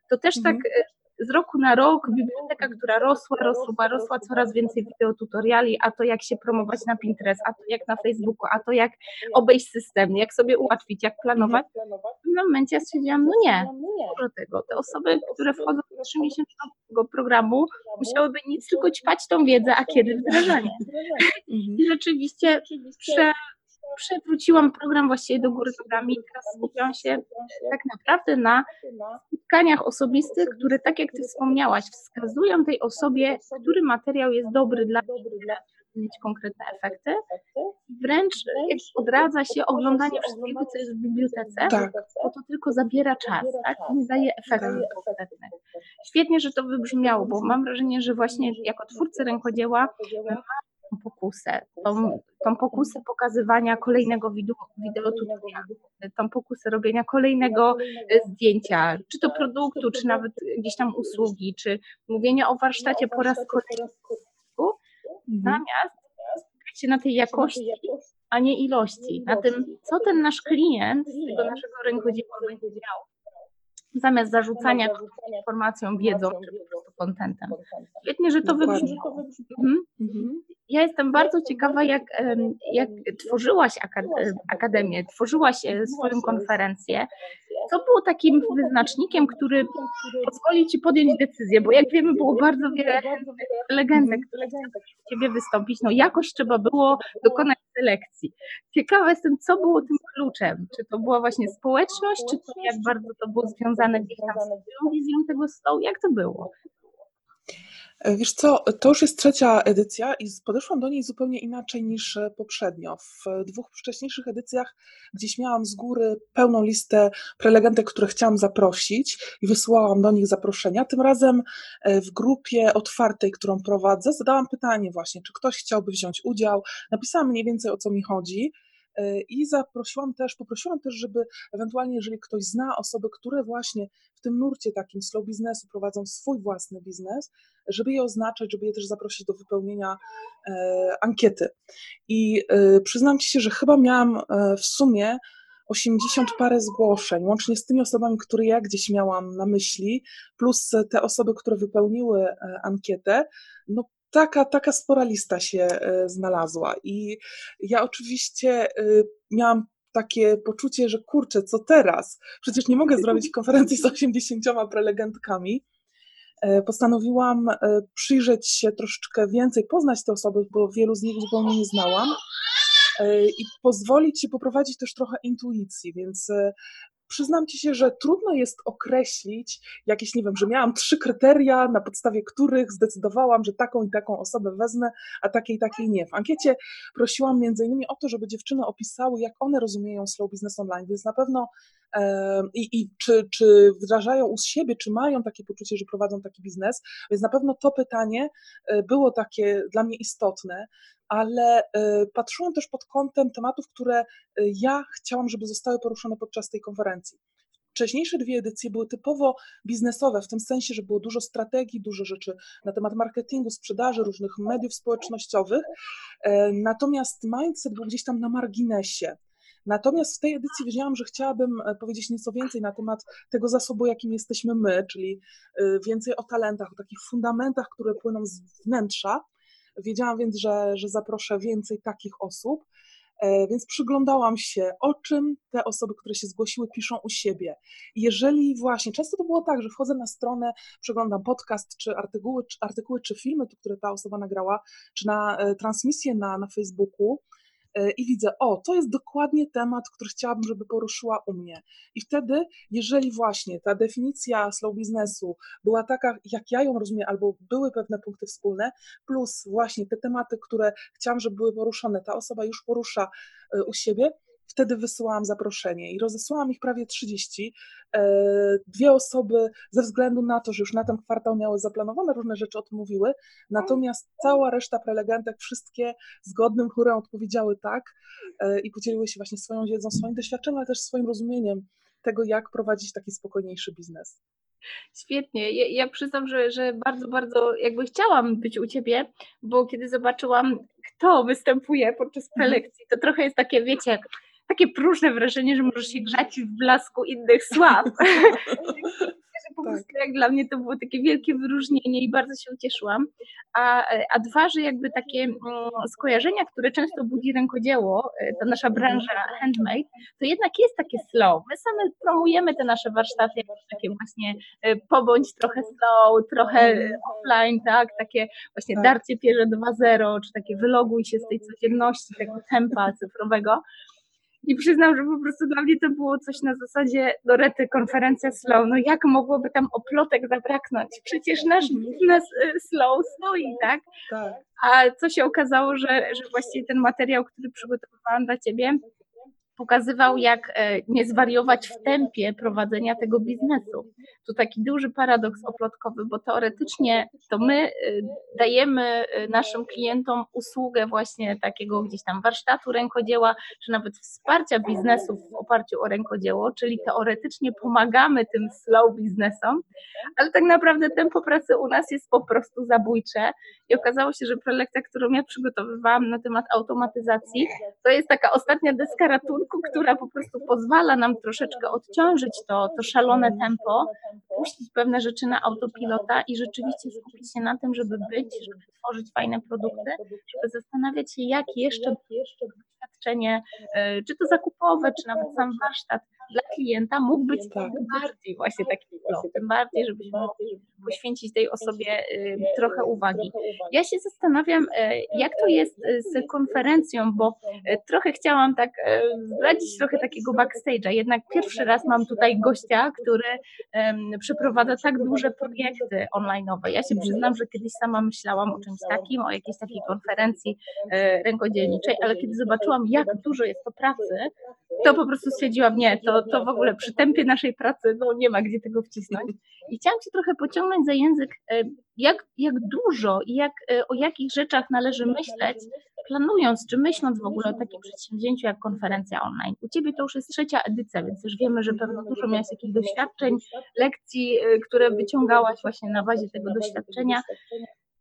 To też tak Mhm. y, z roku na rok biblioteka, która rosła, rosła, rosła, coraz więcej wideotutoriali, a to jak się promować na Pinterest, a to jak na Facebooku, a to jak obejść system, jak sobie ułatwić, jak planować. W pewnym momencie ja stwierdziłam, no nie, dużo tego. Te osoby, które wchodzą do trzymiesięcznego programu, musiałyby nic tylko ćpać tą wiedzę, a kiedy wdrażanie. I rzeczywiście prze, przewróciłam program właściwie do góry nogami i teraz skupiam się tak naprawdę na spotkaniach osobistych, które tak jak Ty wspomniałaś, wskazują tej osobie, który materiał jest dobry dla mieć konkretne efekty. Wręcz jak odradza się oglądanie wszystkiego, co jest w bibliotece, Tak. bo to tylko zabiera czas, tak? Nie daje efektów konkretnych. Świetnie, że to wybrzmiało, bo mam wrażenie, że właśnie jako twórcy rękodzieła mamy tą pokusę, tą, tą pokusę pokazywania kolejnego wideo, wideo tutorialu, tą pokusę robienia kolejnego e, zdjęcia, czy to produktu, czy nawet gdzieś tam usługi, czy mówienia o warsztacie po raz kolejny, zamiast skupiać się na tej jakości, a nie ilości, na tym, co ten nasz klient z tego naszego rękodzieła będzie miał, zamiast zarzucania informacją, wiedzą, czy po prostu kontentem. Świetnie, że to wybrzmiało. Mhm. Mhm. Ja jestem bardzo ciekawa, jak, jak tworzyłaś akad- akademię, tworzyłaś e, swoją konferencję. Co było takim wyznacznikiem, który pozwoli Ci podjąć decyzję? Bo jak wiemy, było bardzo wiele legendek, które chciały u Ciebie wystąpić. No jakoś trzeba było dokonać selekcji. Ciekawa jestem, co było tym kluczem? Czy to była właśnie społeczność, czy to jak bardzo to było związane gdzieś tam z wizją tego stołu? Jak to było? E, Wiesz co, to już jest trzecia edycja i podeszłam do niej zupełnie inaczej niż e, poprzednio. W e, dwóch wcześniejszych edycjach gdzieś miałam z góry pełną listę prelegentek, które chciałam zaprosić i wysyłałam do nich zaproszenia. Tym razem w grupie otwartej, którą prowadzę, zadałam pytanie właśnie, czy ktoś chciałby wziąć udział. Napisałam mniej więcej o co mi chodzi. E, I zaprosiłam też, poprosiłam też, żeby ewentualnie, jeżeli ktoś zna osoby, które właśnie w tym nurcie takim slow biznesu prowadzą swój własny biznes, żeby je oznaczyć, żeby je też zaprosić do wypełnienia e, ankiety. I e, przyznam Ci się, że chyba miałam w sumie 80 parę zgłoszeń, łącznie z tymi osobami, które ja gdzieś miałam na myśli, plus te osoby, które wypełniły ankietę. No, taka, taka spora lista się e, znalazła. I ja oczywiście e, miałam takie poczucie, że kurczę, co teraz? Przecież nie mogę zrobić konferencji z 80 prelegentkami. E, Postanowiłam przyjrzeć się troszeczkę więcej, poznać te osoby, bo wielu z nich zupełnie nie znałam i pozwolić się poprowadzić też trochę intuicji, więc przyznam Ci się, że trudno jest określić jakieś, nie wiem, że miałam trzy kryteria, na podstawie których zdecydowałam, że taką i taką osobę wezmę, a takiej i takiej nie. W ankiecie prosiłam między innymi o to, żeby dziewczyny opisały, jak one rozumieją slow business online, więc na pewno i, i czy, czy wdrażają u siebie, czy mają takie poczucie, że prowadzą taki biznes, więc na pewno to pytanie e, było takie dla mnie istotne, ale e, patrzyłam też pod kątem tematów, które e, ja chciałam, żeby zostały poruszone podczas tej konferencji. wcześniejsze dwie edycje były typowo biznesowe, w tym sensie, że było dużo strategii, dużo rzeczy na temat marketingu, sprzedaży, różnych mediów społecznościowych. Natomiast mindset był gdzieś tam na marginesie. Natomiast w tej edycji wiedziałam, że chciałabym e, powiedzieć nieco więcej na temat tego zasobu, jakim jesteśmy my, czyli e, więcej o talentach, o takich fundamentach, które płyną z wnętrza. Wiedziałam więc, że, że zaproszę więcej takich osób. E, więc przyglądałam się, o czym te osoby, które się zgłosiły, piszą u siebie. Jeżeli właśnie, często to było tak, że wchodzę na stronę, przeglądam podcast, czy artykuły, czy, artykuły, czy filmy, które ta osoba nagrała, czy na transmisję na, na Facebooku, i widzę, o, to jest dokładnie temat, który chciałabym, żeby poruszyła u mnie. I wtedy, jeżeli właśnie ta definicja slow biznesu była taka, jak ja ją rozumiem, albo były pewne punkty wspólne, plus właśnie te tematy, które chciałam, żeby były poruszone, ta osoba już porusza e, u siebie, Wtedy wysyłałam zaproszenie i rozesłałam ich prawie 30. E, dwie osoby ze względu na to, że już na ten kwartał miały zaplanowane różne rzeczy, odmówiły, natomiast cała reszta prelegentek, wszystkie zgodnym chórem odpowiedziały tak e, i podzieliły się właśnie swoją wiedzą, swoim doświadczeniem, ale też swoim rozumieniem tego, jak prowadzić taki spokojniejszy biznes. Świetnie. Ja, ja przyznam, że, że bardzo, bardzo jakby chciałam być u Ciebie, bo kiedy zobaczyłam, kto występuje podczas mhm. prelekcji, to trochę jest takie, wiecie, takie próżne wrażenie, że możesz się grzać w blasku innych sław. po tak. prostu jak dla mnie to było takie wielkie wyróżnienie i bardzo się ucieszyłam. A, a dwa, że jakby takie mm, skojarzenia, które często budzi rękodzieło, e, ta nasza branża handmade, to jednak jest takie slow. My same promujemy te nasze warsztaty jako takie właśnie e, pobądź trochę slow, trochę offline, tak, takie właśnie tak. darcie pierze 2.0, czy takie wyloguj się z tej codzienności, tego tempa cyfrowego. I przyznam, że po prostu dla mnie to było coś na zasadzie, do rety konferencja slow, no jak mogłoby tam oplotek zabraknąć? Przecież nasz biznes y, slow stoi, tak? tak? A co się okazało, że, że właściwie ten materiał, który przygotowałam dla Ciebie, pokazywał, jak e, nie zwariować w tempie prowadzenia tego biznesu. Tu taki duży paradoks oplotkowy, bo teoretycznie to my e, dajemy e, naszym klientom usługę właśnie takiego gdzieś tam warsztatu rękodzieła, czy nawet wsparcia biznesu w oparciu o rękodzieło, czyli teoretycznie pomagamy tym slow biznesom, ale tak naprawdę tempo pracy u nas jest po prostu zabójcze i okazało się, że prelekcja, którą ja przygotowywałam na temat automatyzacji, to jest taka ostatnia deska ratunku, która po prostu pozwala nam troszeczkę odciążyć to, to szalone tempo, puścić pewne rzeczy na autopilota i rzeczywiście skupić się na tym, żeby być, żeby tworzyć fajne produkty, żeby zastanawiać się, jak jeszcze doświadczenie, e, czy to zakupowe, czy nawet sam warsztat dla klienta mógł być tak. tym bardziej właśnie taki flow, tym bardziej, żebyśmy mogli poświęcić tej osobie y, trochę uwagi. Ja się zastanawiam, e, jak to jest z konferencją, bo trochę chciałam tak zdradzić trochę takiego backstage'a, jednak pierwszy raz mam tutaj gościa, który przeprowadza tak duże projekty online'owe. Ja się przyznam, że kiedyś sama myślałam o czymś takim, o jakiejś takiej konferencji rękodzielniczej, ale kiedy zobaczyłam, jak dużo jest to pracy, to po prostu stwierdziłam, nie, to, to w ogóle przy tempie naszej pracy no, nie ma gdzie tego wcisnąć. I chciałam Cię trochę pociągnąć za język, e, jak, jak dużo i jak, e, o jakich rzeczach należy myśleć, planując czy myśląc w ogóle o takim przedsięwzięciu jak konferencja online. U Ciebie to już jest trzecia edycja, więc już wiemy, że pewno dużo miałaś jakichś doświadczeń, lekcji, e, które wyciągałaś właśnie na bazie tego doświadczenia.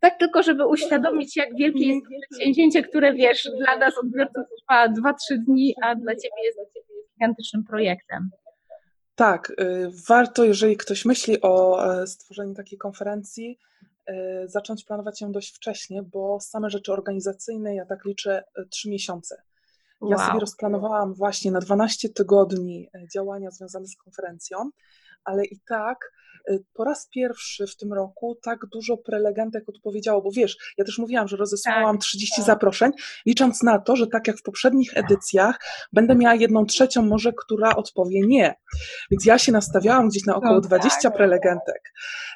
Tak tylko, żeby uświadomić, jak wielkie jest to przedsięwzięcie, które wiesz, dla nas odbiorców trwa 2-3 dni, a dla Ciebie jest gigantycznym projektem. Tak, y, warto, jeżeli ktoś myśli o e, stworzeniu takiej konferencji, y, zacząć planować ją dość wcześnie, bo same rzeczy organizacyjne, ja tak liczę, 3 y, miesiące. Ja wow. sobie rozplanowałam właśnie na 12 tygodni e, działania związane z konferencją, ale i tak po raz pierwszy w tym roku tak dużo prelegentek odpowiedziało, bo wiesz, ja też mówiłam, że rozesłałam tak, 30 tak. zaproszeń, licząc na to, że tak jak w poprzednich edycjach, będę miała jedną trzecią może, która odpowie nie. Więc ja się nastawiałam gdzieś na około no, 20 tak. prelegentek.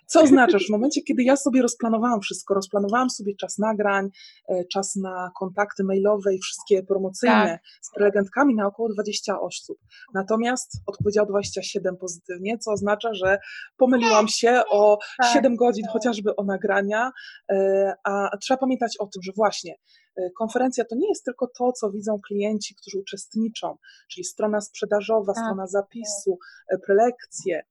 Co oznacza, że w momencie, kiedy ja sobie rozplanowałam wszystko, rozplanowałam sobie czas nagrań, e, czas na kontakty mailowe i wszystkie promocyjne tak. z prelegentkami na około 20 osób. Natomiast odpowiedział 27 pozytywnie, co oznacza, że pomyliłam uwolniłam się o Tak. 7 godzin chociażby o nagrania, e, a trzeba pamiętać o tym, że właśnie e, konferencja to nie jest tylko to, co widzą klienci, którzy uczestniczą, czyli strona sprzedażowa, Tak. strona zapisu, e, prelekcje,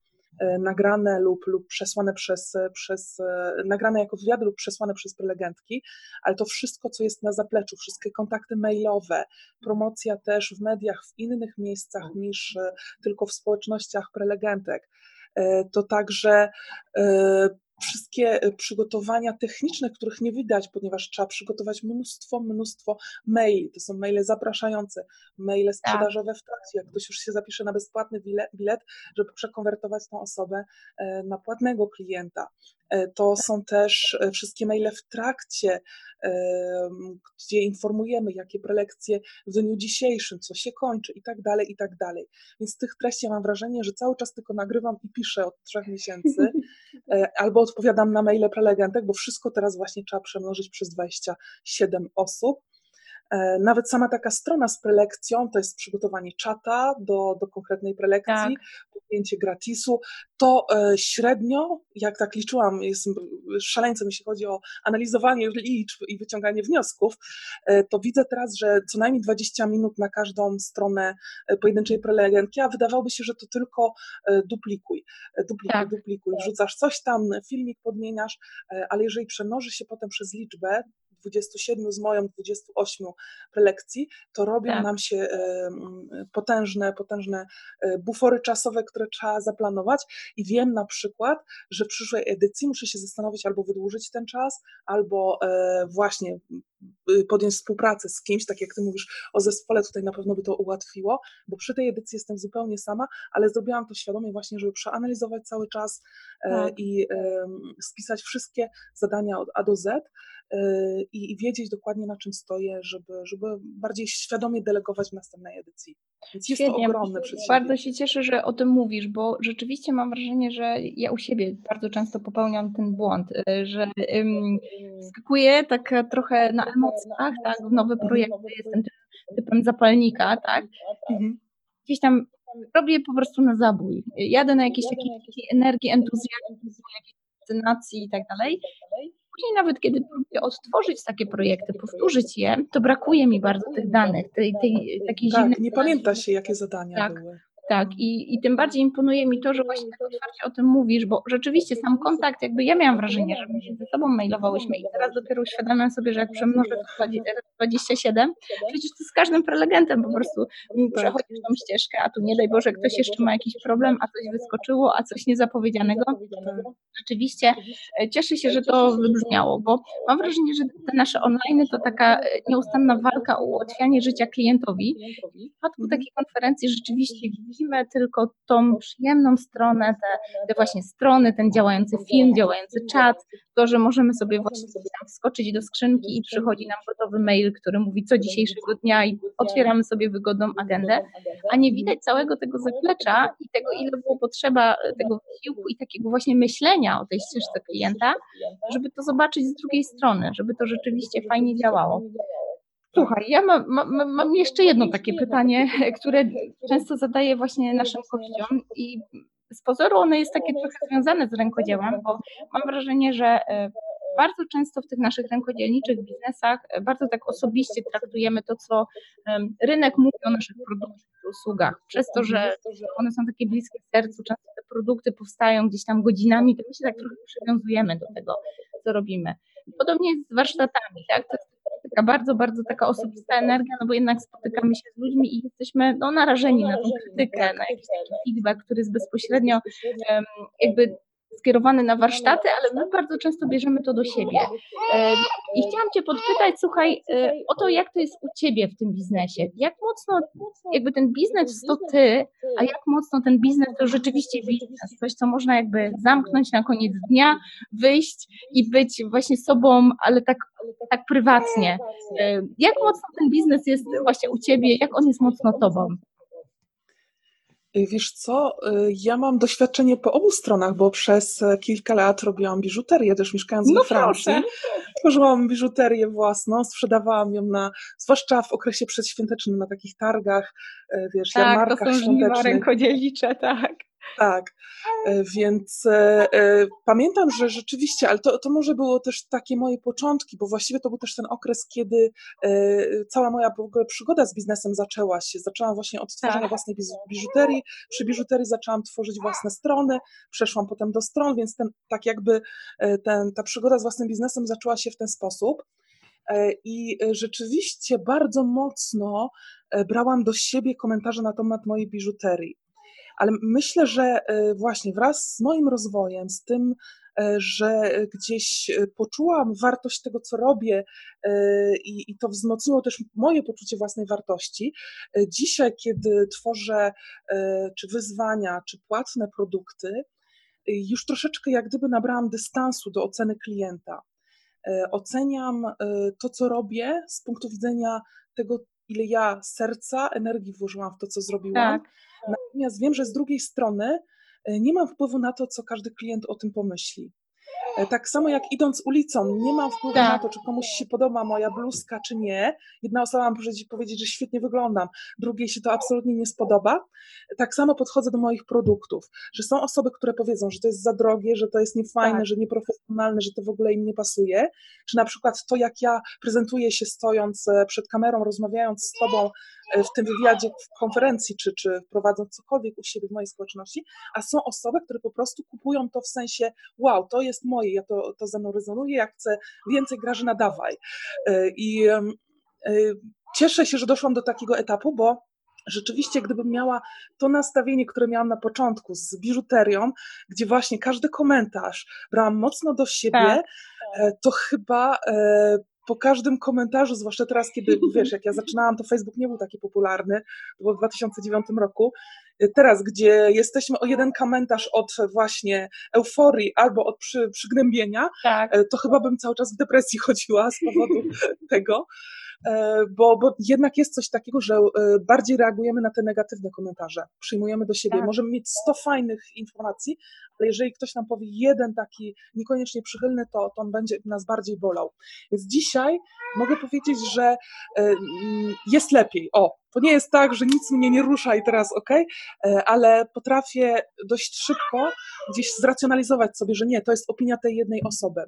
nagrane lub, lub przesłane przez, przez, nagrane jako wywiady lub przesłane przez prelegentki, ale to wszystko, co jest na zapleczu, wszystkie kontakty mailowe, promocja też w mediach, w innych miejscach niż tylko w społecznościach prelegentek. E, To także e, wszystkie e, przygotowania techniczne, których nie widać, ponieważ trzeba przygotować mnóstwo, mnóstwo maili. To są maile zapraszające, maile sprzedażowe w trakcie. Jak ktoś już się zapisze na bezpłatny bile- bilet, żeby przekonwertować tą osobę na płatnego klienta. E, To są też e, wszystkie maile w trakcie, em, gdzie informujemy, jakie prelekcje w dniu dzisiejszym, co się kończy i tak dalej, i tak dalej. Więc tych treści ja mam wrażenie, że cały czas tylko nagrywam i piszę od trzech miesięcy, e, albo odpowiadam na maile prelegentek, bo wszystko teraz właśnie trzeba przemnożyć przez 27 osób. E, Nawet sama taka strona z prelekcją to jest przygotowanie czata do, do konkretnej prelekcji, Tak. podjęcie gratisu. To e, średnio, jak tak liczyłam, jestem szaleńcem, jeśli chodzi o analizowanie liczb i wyciąganie wniosków, e, to widzę teraz, że co najmniej 20 minut na każdą stronę pojedynczej prelegentki, a wydawałoby się, że to tylko duplikuj, duplikuj, Tak. duplikuj, wrzucasz coś tam, filmik podmieniasz, ale jeżeli przemnoży się potem przez liczbę 27 z moją 28 prelekcji, to robią Tak. nam się e, potężne, potężne e, bufory czasowe, które trzeba zaplanować i wiem na przykład, że w przyszłej edycji muszę się zastanowić albo wydłużyć ten czas, albo e, właśnie y, podjąć współpracę z kimś, tak jak ty mówisz o zespole, tutaj na pewno by to ułatwiło, bo przy tej edycji jestem zupełnie sama, ale zrobiłam to świadomie właśnie, żeby przeanalizować cały czas Tak. i spisać wszystkie zadania od A do Z i, i wiedzieć dokładnie na czym stoję, żeby, żeby bardziej świadomie delegować w następnej edycji. Więc jest to Świetnie. ogromne przedsięwzięcie. Bardzo się cieszę, że o tym mówisz, bo rzeczywiście mam wrażenie, że ja u siebie bardzo często popełniam ten błąd, y, że ym, skakuję tak trochę na emocjach, tak, w nowe projekty, jestem tym typem zapalnika, tak, Mhm. gdzieś tam robię po prostu na zabój. Jadę na jakieś takie takie energii, entuzjazmu, jakiejś fascynacji i tak dalej. Później nawet kiedy próbuję odtworzyć takie projekty, powtórzyć je, to brakuje mi bardzo tych danych, tej, tej takiej Tak, zimnej nie pamięta się, jakie zadania Tak. były. Tak, i, i tym bardziej imponuje mi to, że właśnie tak otwarcie o tym mówisz, bo rzeczywiście sam kontakt, jakby ja miałam wrażenie, że my się ze sobą mailowałyśmy i teraz dopiero uświadamiam sobie, że jak przemnożę to 20 razy 27, przecież to z każdym prelegentem po prostu przechodzisz tą ścieżkę, a tu nie daj Boże ktoś jeszcze ma jakiś problem, a coś wyskoczyło, a coś niezapowiedzianego. Rzeczywiście e, cieszę się, że to wybrzmiało, bo mam wrażenie, że te nasze online to taka e, nieustanna walka o ułatwianie życia klientowi. W przypadku takiej konferencji rzeczywiście widzimy tylko tą przyjemną stronę, te, te właśnie strony, ten działający film, działający czat, to, że możemy sobie właśnie tam wskoczyć do skrzynki i przychodzi nam gotowy mail, który mówi co dzisiejszego dnia i otwieramy sobie wygodną agendę, a nie widać całego tego zaplecza i tego, ile było potrzeba tego wysiłku i takiego właśnie myślenia o tej ścieżce klienta, żeby to zobaczyć z drugiej strony, żeby to rzeczywiście fajnie działało. Słuchaj, ja mam, mam, mam jeszcze jedno takie pytanie, które często zadaję właśnie naszym gościom i z pozoru ono jest takie trochę związane z rękodziełem, bo mam wrażenie, że e, bardzo często w tych naszych rękodzielniczych biznesach e, bardzo tak osobiście traktujemy to, co rynek mówi o naszych produktach i usługach. Przez to, że one są takie bliskie sercu, często te produkty powstają gdzieś tam godzinami, to my się tak trochę przywiązujemy do tego, co robimy. Podobnie jest z warsztatami, tak? To jest taka bardzo, bardzo taka osobista energia, no bo jednak spotykamy się z ludźmi i jesteśmy no, narażeni na tą krytykę, na jakiś taki feedback, który jest bezpośrednio em, jakby skierowany na warsztaty, ale my bardzo często bierzemy to do siebie. E, I chciałam Cię podpytać, słuchaj, e, o to, jak to jest u Ciebie w tym biznesie. Jak mocno jakby ten biznes to Ty, a jak mocno ten biznes to rzeczywiście biznes, coś, co można jakby zamknąć na koniec dnia, wyjść i być właśnie sobą, ale tak, tak prywatnie. E, Jak mocno ten biznes jest właśnie u Ciebie, jak on jest mocno Tobą? Y, Wiesz co, y, ja mam doświadczenie po obu stronach, bo przez e, kilka lat robiłam biżuterię, też mieszkając No we Francji. proszę. Tworzyłam biżuterię własną, sprzedawałam ją na, zwłaszcza w okresie przedświątecznym, na takich targach, e, wiesz, Tak, to jarmarkach są żniwa świątecznych. rękodzielnicze, tak. Tak, e, więc e, e, pamiętam, że rzeczywiście, ale to, to może było też takie moje początki, bo właściwie to był też ten okres, kiedy e, cała moja w ogóle przygoda z biznesem zaczęła się. Zaczęłam właśnie od tworzenia Tak. własnej biżuterii. Przy biżuterii zaczęłam tworzyć własne strony, przeszłam potem do stron, więc ten, tak jakby e, ten, ta przygoda z własnym biznesem zaczęła się w ten sposób. I rzeczywiście bardzo mocno brałam do siebie komentarze na temat mojej biżuterii. Ale myślę, że e, właśnie wraz z moim rozwojem, z tym, e, że gdzieś e, poczułam wartość tego, co robię i, i to wzmocniło też moje poczucie własnej wartości. Dzisiaj, kiedy tworzę czy wyzwania, czy płatne produkty, już troszeczkę jak gdyby nabrałam dystansu do oceny klienta. Oceniam to, co robię z punktu widzenia tego, ile ja serca, energii włożyłam w to, co zrobiłam. Tak. Natomiast wiem, że z drugiej strony e, nie mam wpływu na to, co każdy klient o tym pomyśli. E, Tak samo jak idąc ulicą, nie mam wpływu na Tak. to, czy komuś się podoba moja bluzka, czy nie. Jedna osoba ma powiedzieć- powiedzieć, że świetnie wyglądam, drugiej się to absolutnie nie spodoba. Tak samo podchodzę do moich produktów, że są osoby, które powiedzą, że to jest za drogie, że to jest niefajne, Tak. że nieprofesjonalne, że to w ogóle im nie pasuje. Czy na przykład to, jak ja prezentuję się stojąc e, przed kamerą, rozmawiając z tobą e, w tym wywiadzie, w konferencji, czy, czy prowadząc cokolwiek u siebie w mojej społeczności, a są osoby, które po prostu kupują to w sensie, wow, to jest moje, ja to, to ze mną rezonuje, ja chcę więcej Grażyna, dawaj. E, I e, cieszę się, że doszłam do takiego etapu, bo rzeczywiście, gdybym miała to nastawienie, które miałam na początku z biżuterią, gdzie właśnie każdy komentarz brałam mocno do siebie, Tak. e, to chyba po każdym komentarzu, zwłaszcza teraz, kiedy wiesz, jak ja zaczynałam, to Facebook nie był taki popularny, to było w 2009 roku. E, Teraz, gdzie jesteśmy o jeden komentarz od właśnie euforii albo od przy, przygnębienia, Tak. e, to chyba bym cały czas w depresji chodziła z powodu tego, bo, bo jednak jest coś takiego, że e, bardziej reagujemy na te negatywne komentarze, przyjmujemy do siebie. Tak. Możemy mieć 100 fajnych informacji, ale jeżeli ktoś nam powie jeden taki niekoniecznie przychylny, to, to on będzie nas bardziej bolał. Więc dzisiaj mogę powiedzieć, że e, jest lepiej. O, to nie jest tak, że nic mnie nie rusza i teraz ok, ale potrafię dość szybko gdzieś zracjonalizować sobie, że nie, to jest opinia tej jednej osoby.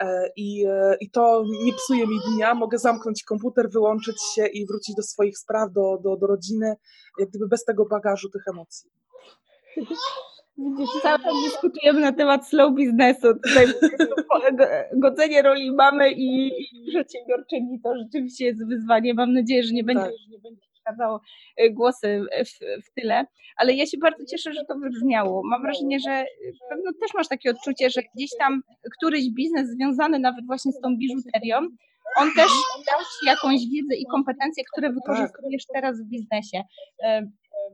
E, I, e, I to nie psuje mi dnia, mogę zamknąć komputer, wyłączyć się i wrócić do swoich spraw, do, do, do rodziny, jak gdyby bez tego bagażu tych emocji. Widzisz, cały czas dyskutujemy na temat slow biznesu. Tutaj godzenie roli mamy i, i przedsiębiorczyni to rzeczywiście jest wyzwanie. Mam nadzieję, że nie będzie, Tak. że nie będzie przeszkadzało e, głosy w, w tyle. Ale ja się bardzo cieszę, że to wybrzmiało. Mam wrażenie, że pewno też masz takie odczucie, że gdzieś tam któryś biznes związany nawet właśnie z tą biżuterią, on też dał ci jakąś wiedzę i kompetencje, które wykorzystujesz teraz w biznesie. E,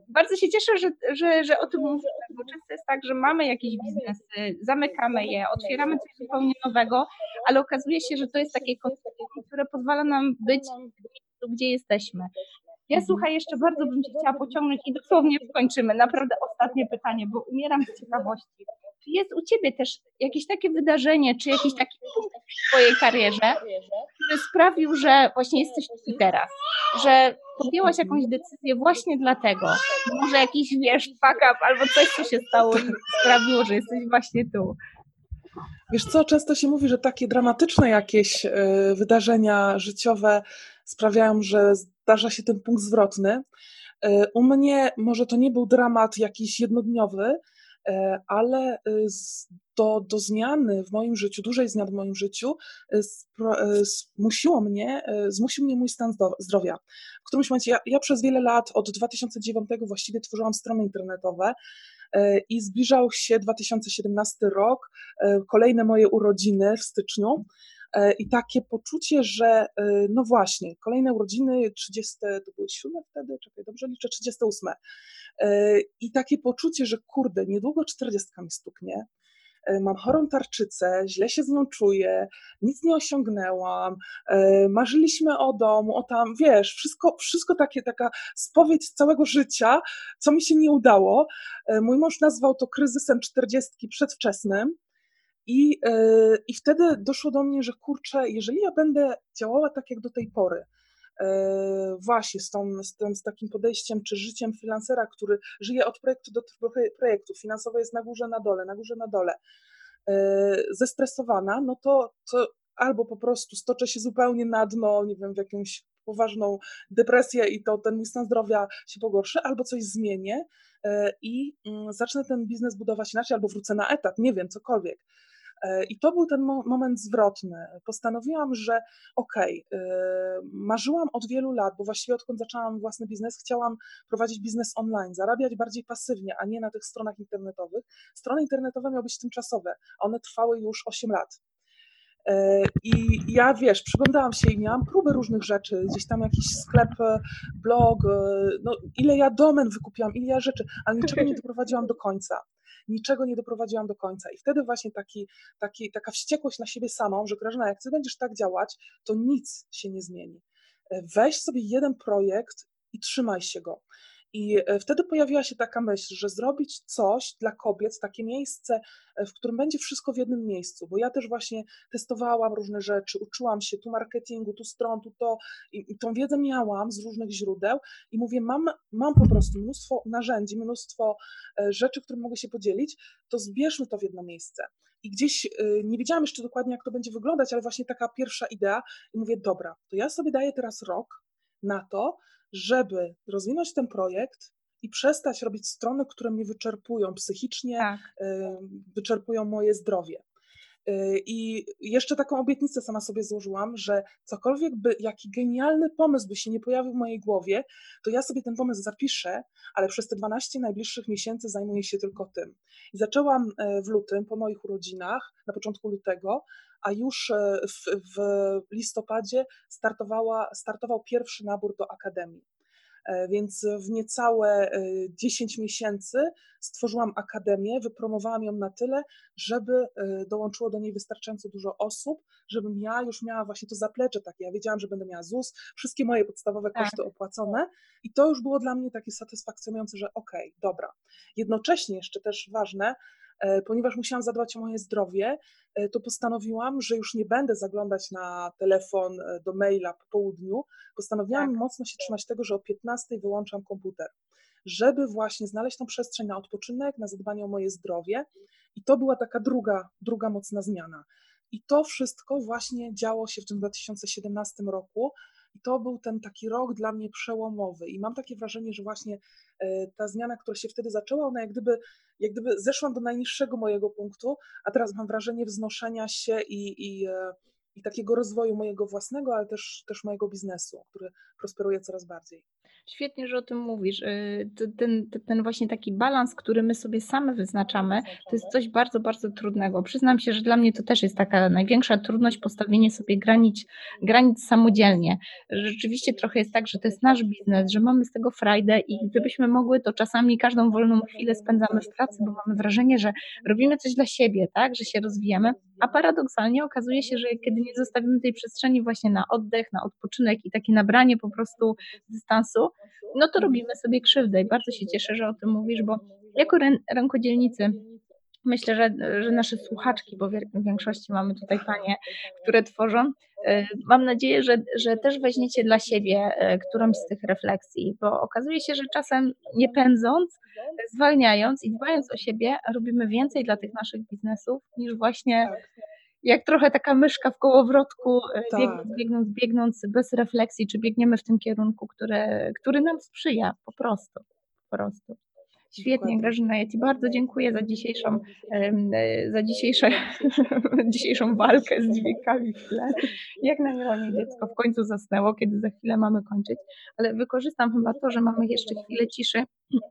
Bardzo się cieszę, że, że, że o tym mówimy, bo często jest tak, że mamy jakieś biznesy, zamykamy je, otwieramy coś zupełnie nowego, ale okazuje się, że to jest takie koncepcje, które pozwala nam być w miejscu, gdzie jesteśmy. Ja słuchaj, jeszcze bardzo bym Cię chciała pociągnąć i dosłownie skończymy. Naprawdę ostatnie pytanie, bo umieram z ciekawości. Czy jest u Ciebie też jakieś takie wydarzenie, czy jakiś taki punkt w Twojej karierze, który sprawił, że właśnie jesteś tu teraz? Że podjęłaś jakąś decyzję właśnie dlatego? Może jakiś, wiesz, fuck up albo coś, co się stało sprawiło, że jesteś właśnie tu. Wiesz co, często się mówi, że takie dramatyczne jakieś e, wydarzenia życiowe sprawiają, że zdarza się ten punkt zwrotny. E, U mnie może to nie był dramat jakiś jednodniowy, e, ale e, do, do zmiany w moim życiu, dużej zmiany w moim życiu, zmusiło mnie, zmusił mnie mój stan zdrowia. W którymś momencie, ja, ja przez wiele lat, od 2009 właściwie tworzyłam strony internetowe i zbliżał się 2017 rok, kolejne moje urodziny w styczniu. E, I takie poczucie, że e, no właśnie, kolejne urodziny, 30, to były 7 wtedy, czekaj, dobrze liczę, 38. E, I takie poczucie, że kurde, niedługo 40 mi stuknie, mam chorą tarczycę, źle się z nią czuję, nic nie osiągnęłam, marzyliśmy o domu, o tam, wiesz, wszystko, wszystko takie, taka spowiedź całego życia, co mi się nie udało. Mój mąż nazwał to kryzysem 40 przedwczesnym. I, e, I wtedy doszło do mnie, że kurczę, jeżeli ja będę działała tak jak do tej pory, e, właśnie z, tą, z, tym, z takim podejściem czy życiem freelancera, który żyje od projektu do projektu, finansowo jest na górze, na dole, na górze, na dole, e, zestresowana, no to, to albo po prostu stoczę się zupełnie na dno, nie wiem, w jakąś poważną depresję i to ten mój stan zdrowia się pogorszy, albo coś zmienię i mm, zacznę ten biznes budować inaczej, albo wrócę na etat, nie wiem, cokolwiek. E, I to był ten moment zwrotny. Postanowiłam, że okej, okay, marzyłam od wielu lat, bo właściwie odkąd zaczęłam własny biznes, chciałam prowadzić biznes online, zarabiać bardziej pasywnie, a nie na tych stronach internetowych. Strony internetowe miały być tymczasowe, a one trwały już 8 lat. E, I ja wiesz, przyglądałam się i miałam próby różnych rzeczy, gdzieś tam jakiś sklep, e, blog, no ile ja domen wykupiłam, ile ja rzeczy, ale niczego nie doprowadziłam do końca niczego nie doprowadziłam do końca. I wtedy właśnie taki, taki, taka wściekłość na siebie samą, że Grażyna, jak ty będziesz tak działać, to nic się nie zmieni. E, weź sobie jeden projekt i trzymaj się go. I e, wtedy pojawiła się taka myśl, że zrobić coś dla kobiet, takie miejsce, e, w którym będzie wszystko w jednym miejscu, bo ja też właśnie testowałam różne rzeczy, uczyłam się tu marketingu, tu stron, tu to i, tą wiedzę miałam z różnych źródeł i mówię, mam, mam po prostu mnóstwo narzędzi, mnóstwo e, rzeczy, którym mogę się podzielić, to zbierzmy to w jedno miejsce. I gdzieś nie wiedziałam jeszcze dokładnie, jak to będzie wyglądać, ale właśnie taka pierwsza idea i mówię, dobra, to ja sobie daję teraz rok na to, żeby rozwinąć ten projekt i przestać robić strony, które mnie wyczerpują psychicznie, tak. wyczerpują moje zdrowie. Y, I jeszcze taką obietnicę sama sobie złożyłam, że cokolwiek by, jaki genialny pomysł by się nie pojawił w mojej głowie, to ja sobie ten pomysł zapiszę, ale przez te 12 najbliższych miesięcy zajmuję się tylko tym. I zaczęłam e, w lutym, po moich urodzinach, na początku lutego, a już e, w, w listopadzie startowała, startował pierwszy nabór do akademii. E, więc w niecałe 10 e, miesięcy stworzyłam akademię, wypromowałam ją na tyle, żeby dołączyło do niej wystarczająco dużo osób, żebym ja już miała właśnie to zaplecze takie. Ja wiedziałam, że będę miała ZUS, wszystkie moje podstawowe tak. koszty opłacone i to już było dla mnie takie satysfakcjonujące, że okej, okay, dobra. Jednocześnie jeszcze też ważne, ponieważ musiałam zadbać o moje zdrowie, e, to postanowiłam, że już nie będę zaglądać na telefon, e, do maila po południu. Postanowiłam tak. mocno się trzymać tego, że o 15 wyłączam komputer, żeby właśnie znaleźć tą przestrzeń na odpoczynek, na zadbanie o moje zdrowie. I to była taka druga, druga mocna zmiana. I to wszystko właśnie działo się w tym 2017 roku. I to był ten taki rok dla mnie przełomowy. I mam takie wrażenie, że właśnie e, ta zmiana, która się wtedy zaczęła, ona jak gdyby, jak gdyby zeszłam do najniższego mojego punktu, a teraz mam wrażenie wznoszenia się i, i, e, i takiego rozwoju mojego własnego, ale też, też mojego biznesu, który prosperuje coraz bardziej. Świetnie, że o tym mówisz. Y, ten, ten właśnie taki balans, który my sobie same wyznaczamy, to jest coś bardzo, bardzo trudnego. Przyznam się, że dla mnie to też jest taka największa trudność postawienie sobie granic, granic samodzielnie. Rzeczywiście trochę jest tak, że to jest nasz biznes, że mamy z tego frajdę i gdybyśmy mogły, to czasami każdą wolną chwilę spędzamy w pracy, bo mamy wrażenie, że robimy coś dla siebie, tak, że się rozwijamy, a paradoksalnie okazuje się, że kiedy nie zostawimy tej przestrzeni właśnie na oddech, na odpoczynek i takie nabranie po prostu dystansu, no to robimy sobie krzywdę i bardzo się cieszę, że o tym mówisz, bo jako rękodzielnicy myślę, że, że nasze słuchaczki, bo w większości mamy tutaj panie, które tworzą, e, mam nadzieję, że, że też weźmiecie dla siebie e, którąś z tych refleksji, bo okazuje się, że czasem nie pędząc, zwalniając i dbając o siebie, robimy więcej dla tych naszych biznesów niż właśnie jak trochę taka myszka w kołowrotku, e, tak. biegnąc, biegnąc, biegnąc bez refleksji, czy biegniemy w tym kierunku, które, który nam sprzyja po prostu. Po prostu. Świetnie. Grażyna, ja Ci bardzo dziękuję za dzisiejszą, e, za dzisiejsze, dzisiejszą walkę z dźwiękami w tle. Jak na miłonie dziecko w końcu zasnęło, kiedy za chwilę mamy kończyć, ale wykorzystam chyba to, że mamy jeszcze chwilę ciszy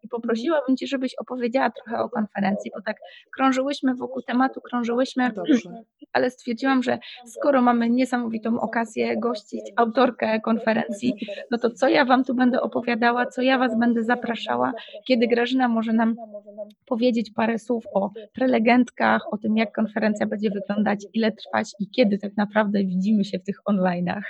i poprosiłabym Cię, żebyś opowiedziała trochę o konferencji, bo tak krążyłyśmy wokół tematu, krążyłyśmy, Dobrze. ale stwierdziłam, że skoro mamy niesamowitą okazję gościć autorkę konferencji, no to co ja Wam tu będę opowiadała, co ja Was będę zapraszała, kiedy Grażyna może nam powiedzieć parę słów o prelegentkach, o tym, jak konferencja będzie wyglądać, ile trwać i kiedy tak naprawdę widzimy się w tych online'ach.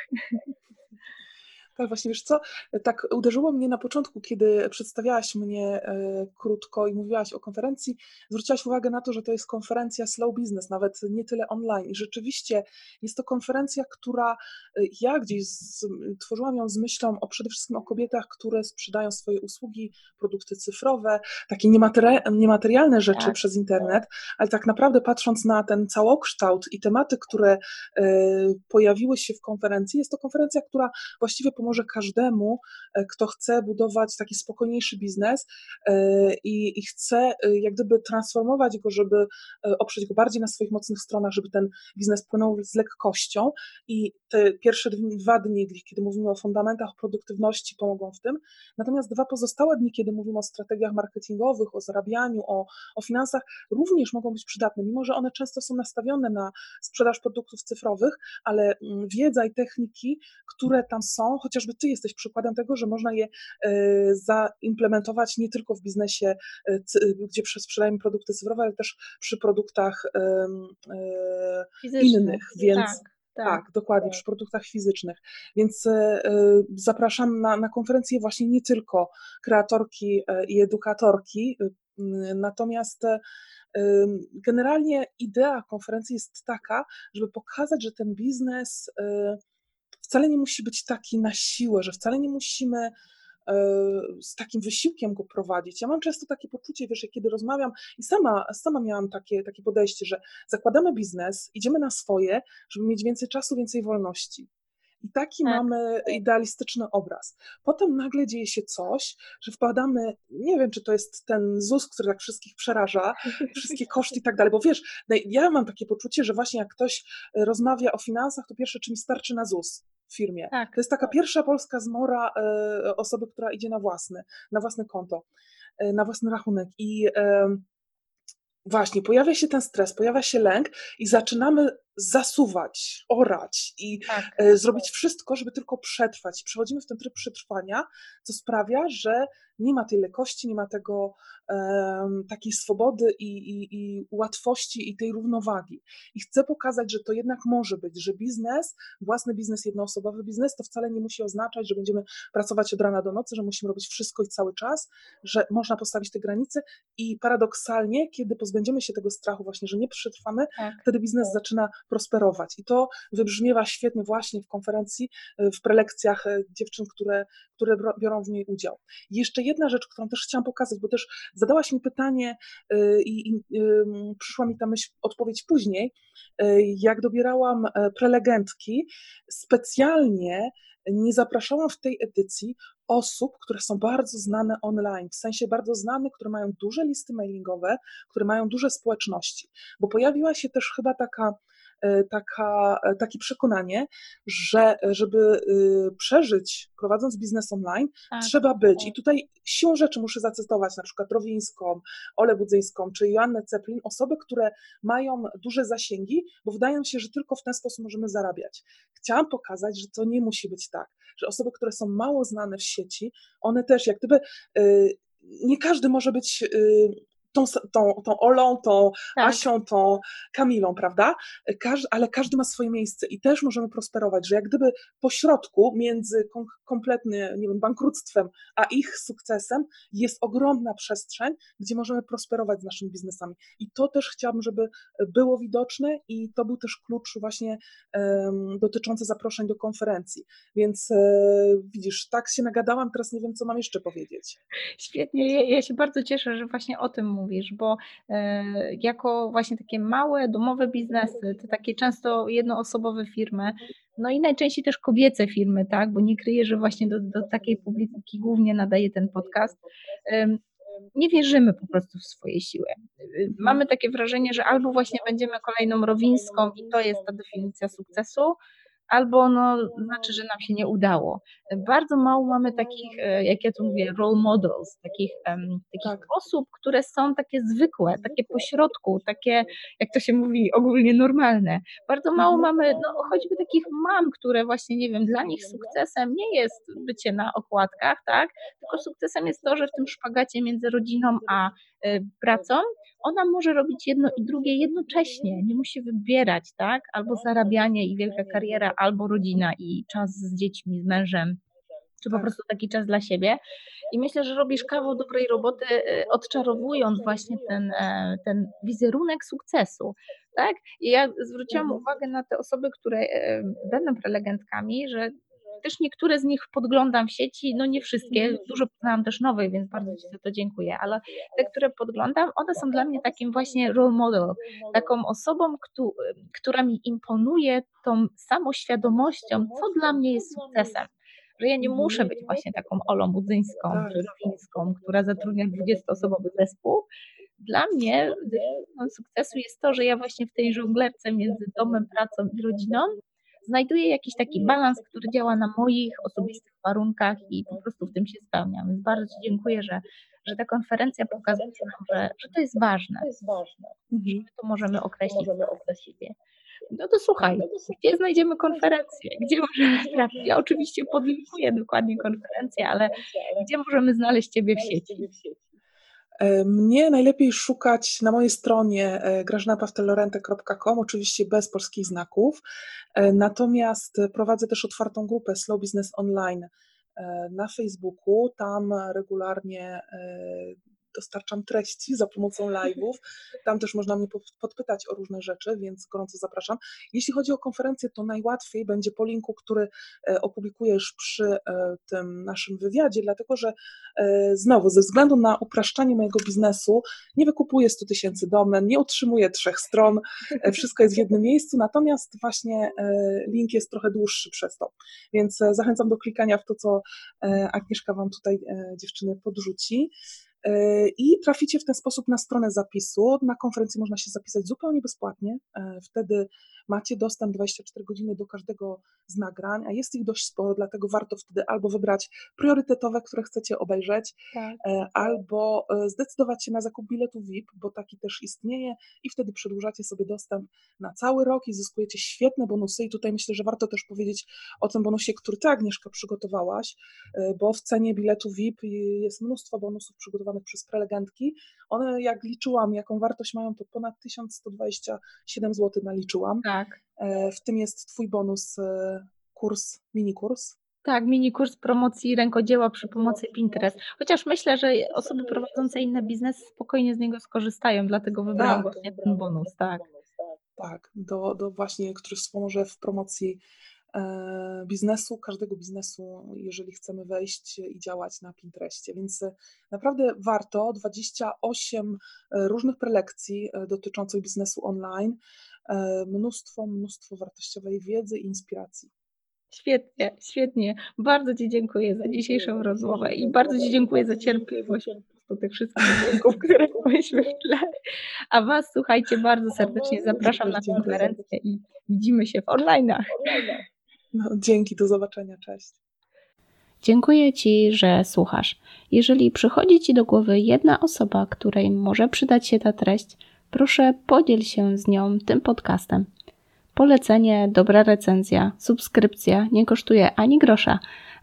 Tak, właśnie wiesz co, tak uderzyło mnie na początku, kiedy przedstawiałaś mnie e, krótko i mówiłaś o konferencji, zwróciłaś uwagę na to, że to jest konferencja slow business, nawet nie tyle online. I rzeczywiście jest to konferencja, która e, ja gdzieś z, tworzyłam ją z myślą o przede wszystkim o kobietach, które sprzedają swoje usługi, produkty cyfrowe, takie niematerialne rzeczy Tak. przez internet, ale tak naprawdę patrząc na ten całokształt i tematy, które e, pojawiły się w konferencji, jest to konferencja, która właściwie pomoże każdemu, e, kto chce budować taki spokojniejszy biznes e, i, i chce e, jak gdyby transformować go, żeby oprzeć go bardziej na swoich mocnych stronach, żeby ten biznes płynął z lekkością. I te pierwsze dwa dni, kiedy mówimy o fundamentach, o produktywności, pomogą w tym. Natomiast dwa pozostałe dni, kiedy mówimy o strategiach marketingowych, o zarabianiu, o, o finansach, również mogą być przydatne, mimo że one często są nastawione na sprzedaż produktów cyfrowych, ale mm, wiedza i techniki, które tam są, chociażby Ty jesteś przykładem tego, że można je e, zaimplementować nie tylko w biznesie, e, gdzie sprzedajemy produkty cyfrowe, ale też przy produktach e, innych, więc Tak, tak. tak, dokładnie, przy produktach fizycznych. Więc e, e, zapraszam na, na konferencję właśnie nie tylko kreatorki e, i edukatorki, m, natomiast generalnie idea konferencji jest taka, żeby pokazać, że ten biznes wcale nie musi być taki na siłę, że wcale nie musimy z takim wysiłkiem go prowadzić. Ja mam często takie poczucie, wiesz, kiedy rozmawiam i sama, sama miałam takie, takie podejście, że zakładamy biznes, idziemy na swoje, żeby mieć więcej czasu, więcej wolności. I taki Tak. mamy idealistyczny obraz. Potem nagle dzieje się coś, że wpadamy, nie wiem, czy to jest ten ZUS, który tak wszystkich przeraża, wszystkie koszty i tak dalej, bo wiesz, ja mam takie poczucie, że właśnie jak ktoś e, rozmawia o finansach, to pierwsze, czym starczy na ZUS w firmie. Tak. To jest taka pierwsza polska zmora e, osoby, która idzie na własny, na własne konto, e, na własny rachunek. I właśnie pojawia się ten stres, pojawia się lęk i zaczynamy zasuwać, orać i tak. e, zrobić wszystko, żeby tylko przetrwać. I Przechodzimy w ten tryb przetrwania, co sprawia, że nie ma tej lekkości, nie ma tego em, takiej swobody i, i, i łatwości i tej równowagi. I chcę pokazać, że to jednak może być, że biznes, własny biznes, jednoosobowy biznes, to wcale nie musi oznaczać, że będziemy pracować od rana do nocy, że musimy robić wszystko i cały czas, że można postawić te granice i paradoksalnie, kiedy pozbędziemy się tego strachu właśnie, że nie przetrwamy, Tak. wtedy biznes zaczyna prosperować. I to wybrzmiewa świetnie właśnie w konferencji, y, w prelekcjach y, dziewczyn, które, które biorą w niej udział. I jeszcze jedna rzecz, którą też chciałam pokazać, bo też zadałaś mi pytanie y, i, i przyszła mi ta myśl, odpowiedź później, jak dobierałam e, prelegentki, specjalnie nie zapraszałam w tej edycji osób, które są bardzo znane online, w sensie bardzo znane, które mają duże listy mailingowe, które mają duże społeczności, bo pojawiła się też chyba taka, e, taka, e, takie przekonanie, że żeby y, przeżyć prowadząc biznes online, Tak. trzeba być. I tutaj siłą rzeczy muszę zacytować na przykład Rowińską, Olę Budzyńską czy Joannę Ceplin, osoby, które mają duże zasięgi, bo wydaje mi się, że tylko w ten sposób możemy zarabiać. Chciałam pokazać, że to nie musi być tak, że osoby, które są mało znane w sieci, one też jak gdyby y, nie każdy może być y, tą, tą, tą Olą, tą Tak. Asią, tą Kamilą, prawda? Każ, ale każdy ma swoje miejsce i też możemy prosperować, że jak gdyby po środku między kom, kompletnie, nie wiem, bankructwem, a ich sukcesem jest ogromna przestrzeń, gdzie możemy prosperować z naszymi biznesami. I to też chciałabym, żeby było widoczne i to był też klucz właśnie em, dotyczący zaproszeń do konferencji. Więc e, widzisz, tak się nagadałam, teraz nie wiem, co mam jeszcze powiedzieć. Świetnie, ja, ja się bardzo cieszę, że właśnie o tym mówisz, bo e, jako właśnie takie małe, domowe biznesy, to takie często jednoosobowe firmy, no i najczęściej też kobiece firmy, tak, bo nie kryję, że właśnie do, do takiej publicyki głównie nadaje ten podcast, nie wierzymy po prostu w swoje siły. Y, Mamy takie wrażenie, że albo właśnie będziemy kolejną rowińską i to jest ta definicja sukcesu, albo no, znaczy, że nam się nie udało. Bardzo mało mamy takich, e, jak ja tu mówię, role models, takich, em, takich Tak. osób, które są takie zwykłe, takie pośrodku, takie, jak to się mówi, ogólnie normalne. Bardzo mało Mhm. mamy, no choćby takich mam, które właśnie, nie wiem, dla nich sukcesem nie jest bycie na okładkach, tak, tylko sukcesem jest to, że w tym szpagacie między rodziną a pracą ona może robić jedno i drugie jednocześnie, nie musi wybierać, tak? Albo zarabianie i wielka kariera, albo rodzina i czas z dziećmi, z mężem. czy po prostu taki czas dla siebie. I myślę, że robisz kawał dobrej roboty, y, odczarowując właśnie ten, e, ten wizerunek sukcesu. Tak? I ja zwróciłam Mhm. uwagę na te osoby, które e, będą prelegentkami, że też niektóre z nich podglądam w sieci, no nie wszystkie, dużo poznałam też nowych, więc bardzo Ci za to dziękuję, ale te, które podglądam, one są dla mnie takim właśnie role model, taką osobą, któ- która mi imponuje tą samoświadomością, co dla mnie jest sukcesem. Że ja nie Mhm. muszę być właśnie taką Olą Budzyńską Tak. czy Rowińską, która zatrudnia 20-osobowy zespół. Dla mnie definicją sukcesu jest to, że ja właśnie w tej żonglerce między domem, pracą i rodziną znajduję jakiś taki balans, który działa na moich osobistych warunkach i po prostu w tym się spełniam. Więc bardzo Ci dziękuję, że, że ta konferencja pokazuje nam, że, że to jest ważne. Mhm. To możemy określić dla siebie. No to słuchaj, gdzie znajdziemy konferencję? Gdzie możemy trafić? Ja oczywiście podlinkuję dokładnie konferencję, ale gdzie możemy znaleźć Ciebie w sieci? E, Mnie najlepiej szukać na mojej stronie e, grażynapawtelorente.com, oczywiście bez polskich znaków. E, Natomiast prowadzę też otwartą grupę Slow Business Online na Facebooku. Tam regularnie dostarczam treści za pomocą live'ów. Tam też można mnie pod- podpytać o różne rzeczy, więc gorąco zapraszam. Jeśli chodzi o konferencję, to najłatwiej będzie po linku, który e, opublikujesz przy e, tym naszym wywiadzie, dlatego że e, znowu, ze względu na upraszczanie mojego biznesu, nie wykupuję 100 tysięcy domen, nie utrzymuję trzech stron, wszystko jest w jednym miejscu, natomiast właśnie link jest trochę dłuższy przez to. Więc zachęcam do klikania w to, co Agnieszka Wam tutaj, dziewczyny, podrzuci. I traficie w ten sposób na stronę zapisu. Na konferencję można się zapisać zupełnie bezpłatnie. E, Wtedy macie dostęp 24 godziny do każdego z nagrań, a jest ich dość sporo, dlatego warto wtedy albo wybrać priorytetowe, które chcecie obejrzeć, Tak. e, albo e, zdecydować się na zakup biletu VIP, bo taki też istnieje i wtedy przedłużacie sobie dostęp na cały rok i zyskujecie świetne bonusy i tutaj myślę, że warto też powiedzieć o tym bonusie, który Ty Agnieszka przygotowałaś, bo w cenie biletu VIP jest mnóstwo bonusów przygotowanych przez prelegentki. One jak liczyłam, jaką wartość mają, to ponad 1127 zł naliczyłam. Tak. E, W tym jest Twój bonus, e, kurs, mini kurs. Tak, mini kurs promocji rękodzieła przy pomocy Pinterest. Chociaż myślę, że osoby prowadzące inne biznesy spokojnie z niego skorzystają, dlatego wybrałam Tak. właśnie ten bonus, tak. Tak, do, do właśnie, który wspomoże w promocji biznesu, każdego biznesu, jeżeli chcemy wejść i działać na Pinterestie. Więc e, naprawdę warto 28 e, różnych prelekcji e, dotyczących biznesu online, e, mnóstwo, mnóstwo wartościowej wiedzy i inspiracji. Świetnie, świetnie. Bardzo Ci dziękuję za dzisiejszą rozmowę i bardzo Ci dziękuję za cierpliwość po tych wszystkich dźwięków, które mieliśmy w tle. A Was, słuchajcie, bardzo serdecznie zapraszam na konferencję i widzimy się w online'ach. No, dzięki, do zobaczenia, cześć. Dziękuję Ci, że słuchasz. Jeżeli przychodzi Ci do głowy jedna osoba, której może przydać się ta treść, proszę podziel się z nią tym podcastem. Polecenie, dobra recenzja, subskrypcja nie kosztuje ani grosza,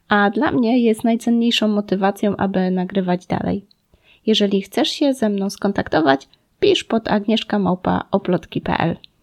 a dla mnie jest najcenniejszą motywacją, aby nagrywać dalej. Jeżeli chcesz się ze mną skontaktować, pisz pod agnieszkamałpa.oplotki.pl